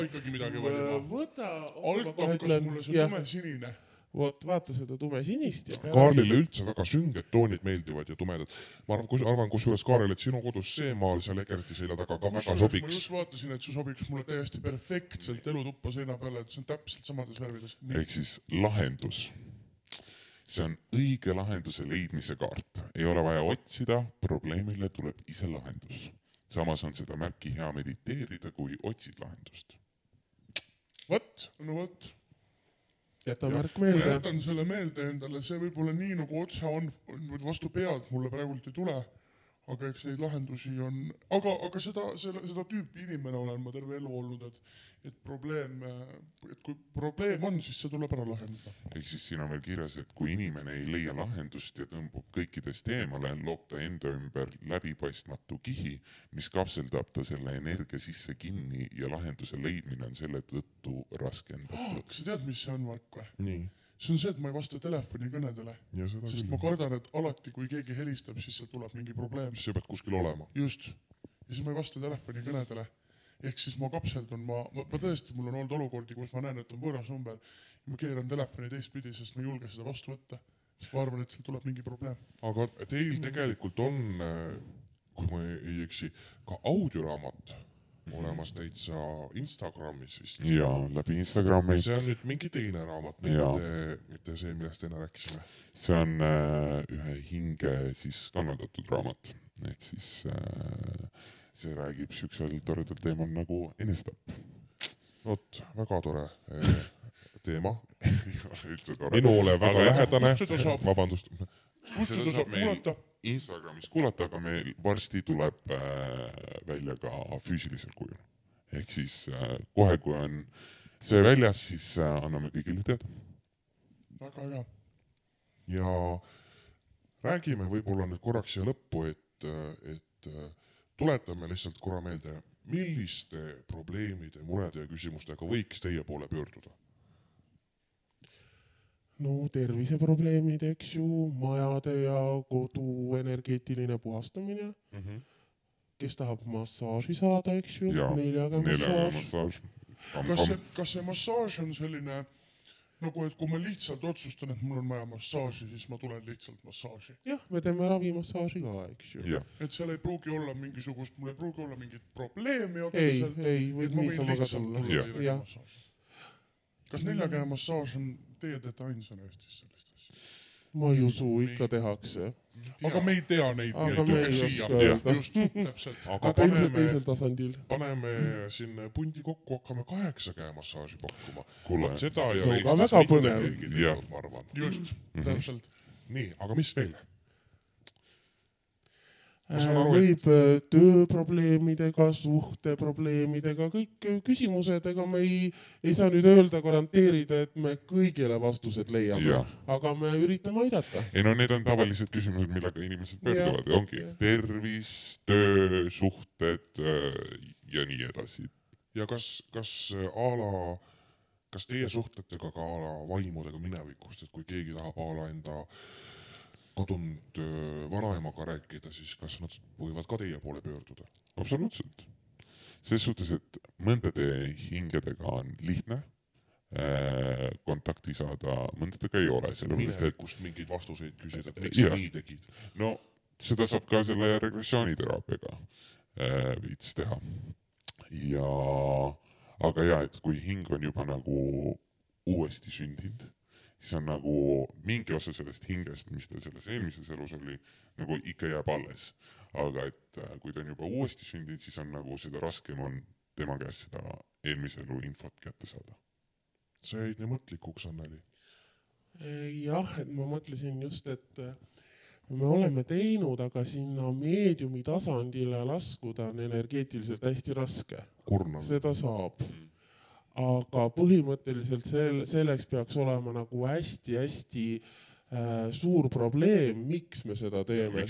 valima.
võta.
alt hakkas mulle see tumesinine.
Vot vaata seda tumesinist.
Kaarlile üldse väga sünged toonid meeldivad ja tumedad. ma arvan, kus, arvan kusjuures Kaarel, et sinu kodus see maal seal Egerti selja taga ka väga
ma
sobiks
just. vaatasin, et see sobiks mulle täiesti perfektselt elutuppa seina peale, et see on täpselt samades värvides.
ehk siis lahendus. see on õige lahenduse leidmise kaart, ei ole vaja otsida, probleemile tuleb ise lahendus. samas on seda märki hea mediteerida, kui otsid lahendust.
vot,
no vot.
Jäta märk
ma
meelde.
jätan selle meelde endale, see võib-olla nii nagu otse on, vastu pead mulle praegult ei tule. Aga eks neid lahendusi on, aga, aga seda, seda, seda tüüpi inimene olen ma terve elu olnud, et, et probleem, et kui probleem on, siis see tuleb ära lahendada.
ehk siis siin on veel kirjas, et kui inimene ei leia lahendust ja tõmbub kõikidest eemale, loob ta enda ümber läbipaistmatu kihi, mis kapseldab ta selle energia sisse kinni ja lahenduse leidmine on selle tõttu raskendatud.
kas sa tead, mis see on, Mark või?
nii,
see on see, et ma ei vasta telefonikõnedele, sest
küll
ma. kardan, et alati, kui keegi helistab, siis sealt tuleb mingi probleem.
siis sa pead kuskil olema.
just, ja siis ma ei vasta telefonikõnedele. ehk siis ma kapseldun, ma, ma, ma tõesti, mul on olnud olukordi, kus ma näen, et on võõras number ma keeran telefoni teistpidi, sest ma ei julge seda vastu võtta. sest ma arvan, et sealt tuleb mingi probleem.
aga teil tegelikult on, kui ma ei eksi, ka audioraamat olemas täitsa Instagramis vist.
ja läbi Instagrami,
see on nüüd mingi teine raamat,
Jaa.
mitte, mitte see, millest enne rääkisime.
see on äh, ühe hinge siis kannatatud raamat, ehk siis äh, see räägib siuksel toredal teemal nagu enesetapp.
vot, väga tore eh, teema, minule väga lähedane vabandust.
kust seda saab kuulata?
Instagramis kuulata, aga meil varsti tuleb äh, välja ka füüsilisel kujul. ehk siis äh, kohe, kui on see väljas, siis äh, anname kõigile teada.
väga hea.
ja räägime võib-olla nüüd korraks siia lõppu, et, et tuletame lihtsalt korra meelde, milliste probleemide, murede ja küsimustega võiks teie poole pöörduda?
No terviseprobleemid, eks ju, majade ja kodu energeetiline puhastamine mm.
Mhm.
-hmm. kes tahab massaaži saada, eks ju, neljaga massaaž.
kas see, kas see massaaž on selline nagu, et kui ma lihtsalt otsustan, et mul on vaja massaaži, siis ma tulen lihtsalt massaaži.
jah, me teeme ravimassaaži ka, eks ju.
et seal ei pruugi olla mingisugust, mul ei pruugi olla mingit probleemi
ei
otseselt.,
ei,
et
võib niisama ka tulla
Jah.
Kas neljakäe massaaž on, teie teete ainsana Eestis sellist asja?
ma ei usu, ikka tehakse.
aga me ei tea neid,
Aga me ei oska öelda.
just, täpselt.
aga
aga ilmselt
paneme
teisel, tasandil.
paneme siin pundi kokku, hakkame kaheksa käe massaaži pakkuma.
kuule,
See on ka väga põnev.
Jah.
ma arvan.
just, täpselt.
nii, aga mis veel? Ma saan aru,
Äh, võib äh, tööprobleemidega, suhteprobleemidega, kõik äh, küsimused, ega me ei, ei saa nüüd öelda, garanteerida, et me kõigile vastused leiame aga me üritame aidata.
ei no need on tavalised küsimused, millega inimesed pöörduvad, ongi
jah.
tervis, töö, suhted äh, ja nii edasi.
ja kas, kas äh, a la, kas teie suhtlete ka a la vaimudega minevikust, et kui keegi tahab a la enda kadunud vanaemaga rääkida, siis kas nad võivad ka teie poole pöörduda?
absoluutselt. selles suhtes, et mõndade hingedega on lihtne kontakti saada, mõndadega ei ole, sellepärast et
minevikust mingeid vastuseid küsida, et miks sa nii tegid?
no seda saab ka selle regressiooniteraapiaga veits teha. ja, aga ja, et kui hing on juba nagu uuesti sündinud, siis on nagu mingi osa sellest hingest, mis tal selles eelmises elus oli, nagu ikka jääb alles. aga et äh, kui ta on juba uuesti sündinud, siis on nagu seda raskem on tema käest seda eelmise elu infot kätte saada.
sa jäid nii mõtlikuks, Anneli.
jah, et ma mõtlesin just, et äh, me oleme teinud, aga sinna meediumi tasandile laskuda on energeetiliselt hästi raske. seda saab. Aga põhimõtteliselt sel-, selleks peaks olema nagu hästi-hästi äh, suur probleem, miks me seda teeme,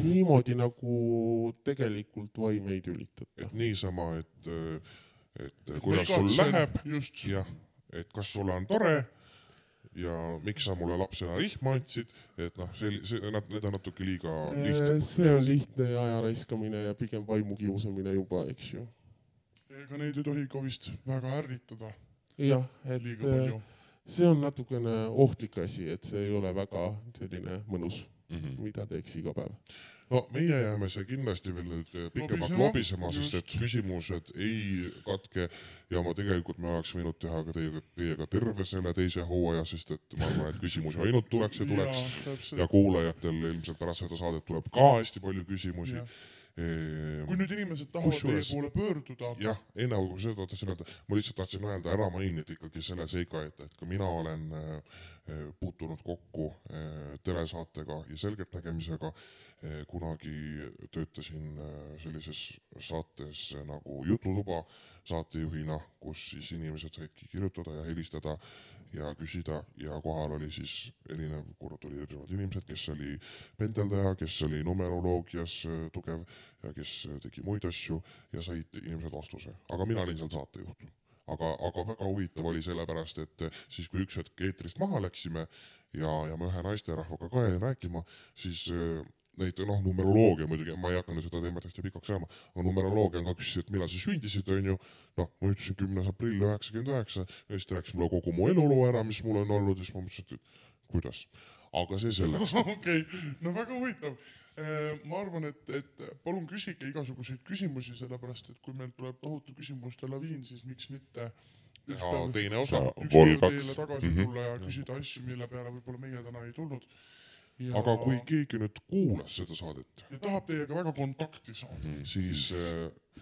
niimoodi nagu tegelikult vaime ei tülitata
et. niisama, et, et kuidas sul läheb,
just,
jah, et kas sulle on tore ja miks sa mulle lapsena rihma andsid, et noh, see, see, nad, need on natuke liiga lihtsad.
see on lihtne aja raiskamine ja pigem vaimu kiusamine juba, eks ju.
Ega neid ei tohi ka vist väga ärritada
jah, et äh, see on natukene ohtlik asi, et see ei ole väga selline mõnus,
Mhm.
mida teeks iga päev.
no meie jääme see kindlasti veel nüüd eh, pikemalt
Lobisema,
sest et küsimused ei katke ja ma tegelikult me oleks võinud teha ka teiega, teiega terve selle teise hooaja, sest et ma arvan, et küsimusi ainult tuleks ja tuleks ja
täpselt.
kuulajatel ilmselt pärast seda saadet tuleb ka hästi palju küsimusi
Jah. Kui nüüd inimesed tahavad teie poole pöörduda,
jah, enne kui seda tahtsin öelda, ma lihtsalt tahtsin öelda ära mainida ikkagi selle seika, et, et ka mina olen äh, äh, puutunud kokku äh, telesaatega ja selgeltnägemisega. kunagi töötasin äh, sellises saates äh, nagu Jututuba saatejuhina, kus siis inimesed saidki kirjutada ja helistada ja küsida ja kohal oli siis erinev, kord oli erinevad inimesed, kes oli pendeldaja, kes oli numeroloogias äh, tugev ja kes äh, tegi muid asju ja said inimesed vastuse, aga mina olin seal saatejuht. aga, aga väga huvitav oli sellepärast, et äh, siis, kui üks hetk eetrist maha läksime ja, ja ma ühe naisterahvaga ka jäin rääkima, siis äh, neid noh, numeroloogia muidugi, ma ei hakka nüüd seda teemat hästi pikaks ajama, aga numeroloogia ka küsis, et millal sa sündisid, onju. noh, ma ütlesin kümnes aprill üheksakümmend üheksa ja siis ta rääkis mulle kogu mu eluloo ära, mis mul on olnud ja siis ma mõtlesin, et kuidas, aga see selleks.
okei, no väga huvitav. ma arvan, et, et palun küsige igasuguseid küsimusi, sellepärast et kui meil tuleb tohutu küsimuste laviin, siis miks mitte
teha teine osa.
Ükskord
kaks.
teile tagasi
Mhm.
tulla ja küsida asju, mille peale võib-olla meie täna ei tulnud.
Aga kui keegi nüüd kuulas seda saadet,
ja tahab teiega väga kontakti saada
Mhm.
mm.,
siis äh,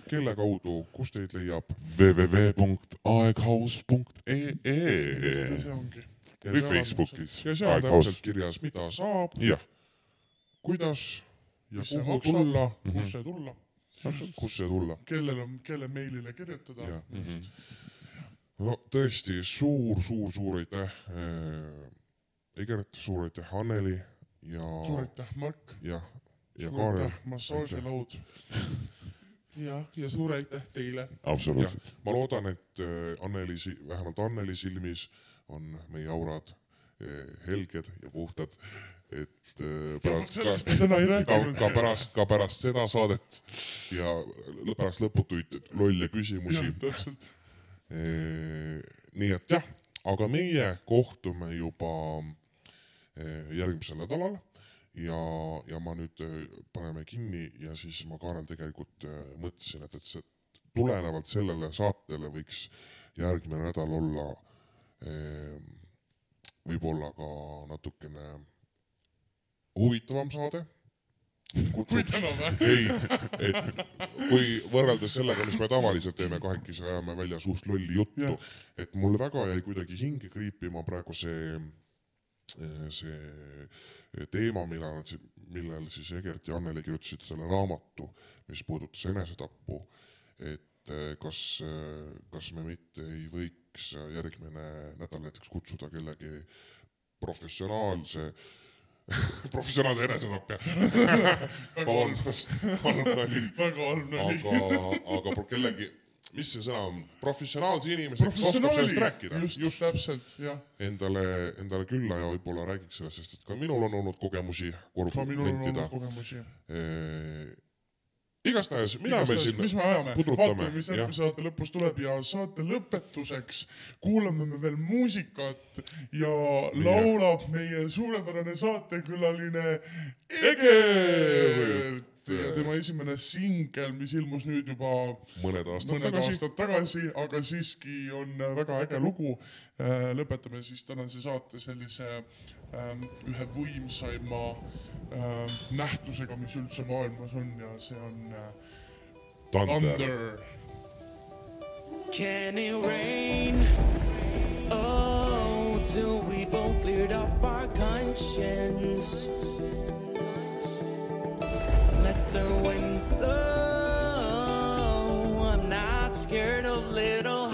kelle kaudu, kus teid leiab?
www.aeghaus.ee või Facebookis
ja seal on täpselt kirjas, mida saab, kuidas ja kuhu tulla,
kus see tulla,
kus see tulla.
kellel on, kelle meilile kirjutada.
Jah. no tõesti suur-suur-suur aitäh äh,, Egert, suur aitäh, Anneli ja,
suur aitäh, Mark,
jah, ja Kaarel
massaažilaud.
jah, ja suur aitäh teile.
absoluutselt.,
ma loodan, et äh, Anneli, vähemalt Anneli silmis on meie aurad äh, helged ja puhtad, et äh, pärast ka, ka, ka pärast, ka pärast seda saadet ja pärast lõputuid lolle küsimusi
täpselt.
nii et jah, aga meie kohtume juba eh, järgmisel nädalal ja, ja ma nüüd eh, paneme kinni ja siis ma Kaarel tegelikult eh, mõtlesin, et, et see tulenevalt sellele saatele võiks järgmine nädal olla eh, võib-olla ka natukene huvitavam saade.
kui täna või?
ei, et kui võrreldes sellega, mis me tavaliselt teeme, kahekesi ajame välja suust lolli juttu et mul väga jäi kuidagi hinge kriipima praegu see, see teema, millal, millel siis Egert ja Anneli kirjutasid selle raamatu, mis puudutas enesetappu. et eh, kas, kas me mitte ei võiks järgmine nädal näiteks kutsuda kellegi professionaalse professionaalse enesetapja. vabandust, halb nali, aga, aga kellegi, mis see sõna on, professionaalse inimese, kes oskab sellest rääkida,
just, just., täpselt, jah.
endale, endale külla ja võib-olla räägiks sellest, sest et ka minul on olnud kogemusi,
ka minul on olnud. kogemusi.
igastahes, mida me siin
mis me ajame, vaatame, mis järgmise saate lõpus tuleb ja saate lõpetuseks kuulame me veel muusikat ja laulab meie suurepärane saatekülaline Egert ja tema esimene singel, mis ilmus nüüd juba
mõned aastad
mõned
tagasi,
aastad tagasi, aga siiski on väga äge lugu. lõpetame siis tänase saate sellise ähm, ühe võimsaima ähm, nähtusega, mis üldse maailmas on ja see on äh,
Thunder.
Thunder.
Can it rain? Oh, till we both cleared up our conscience. at the window. I'm not scared of little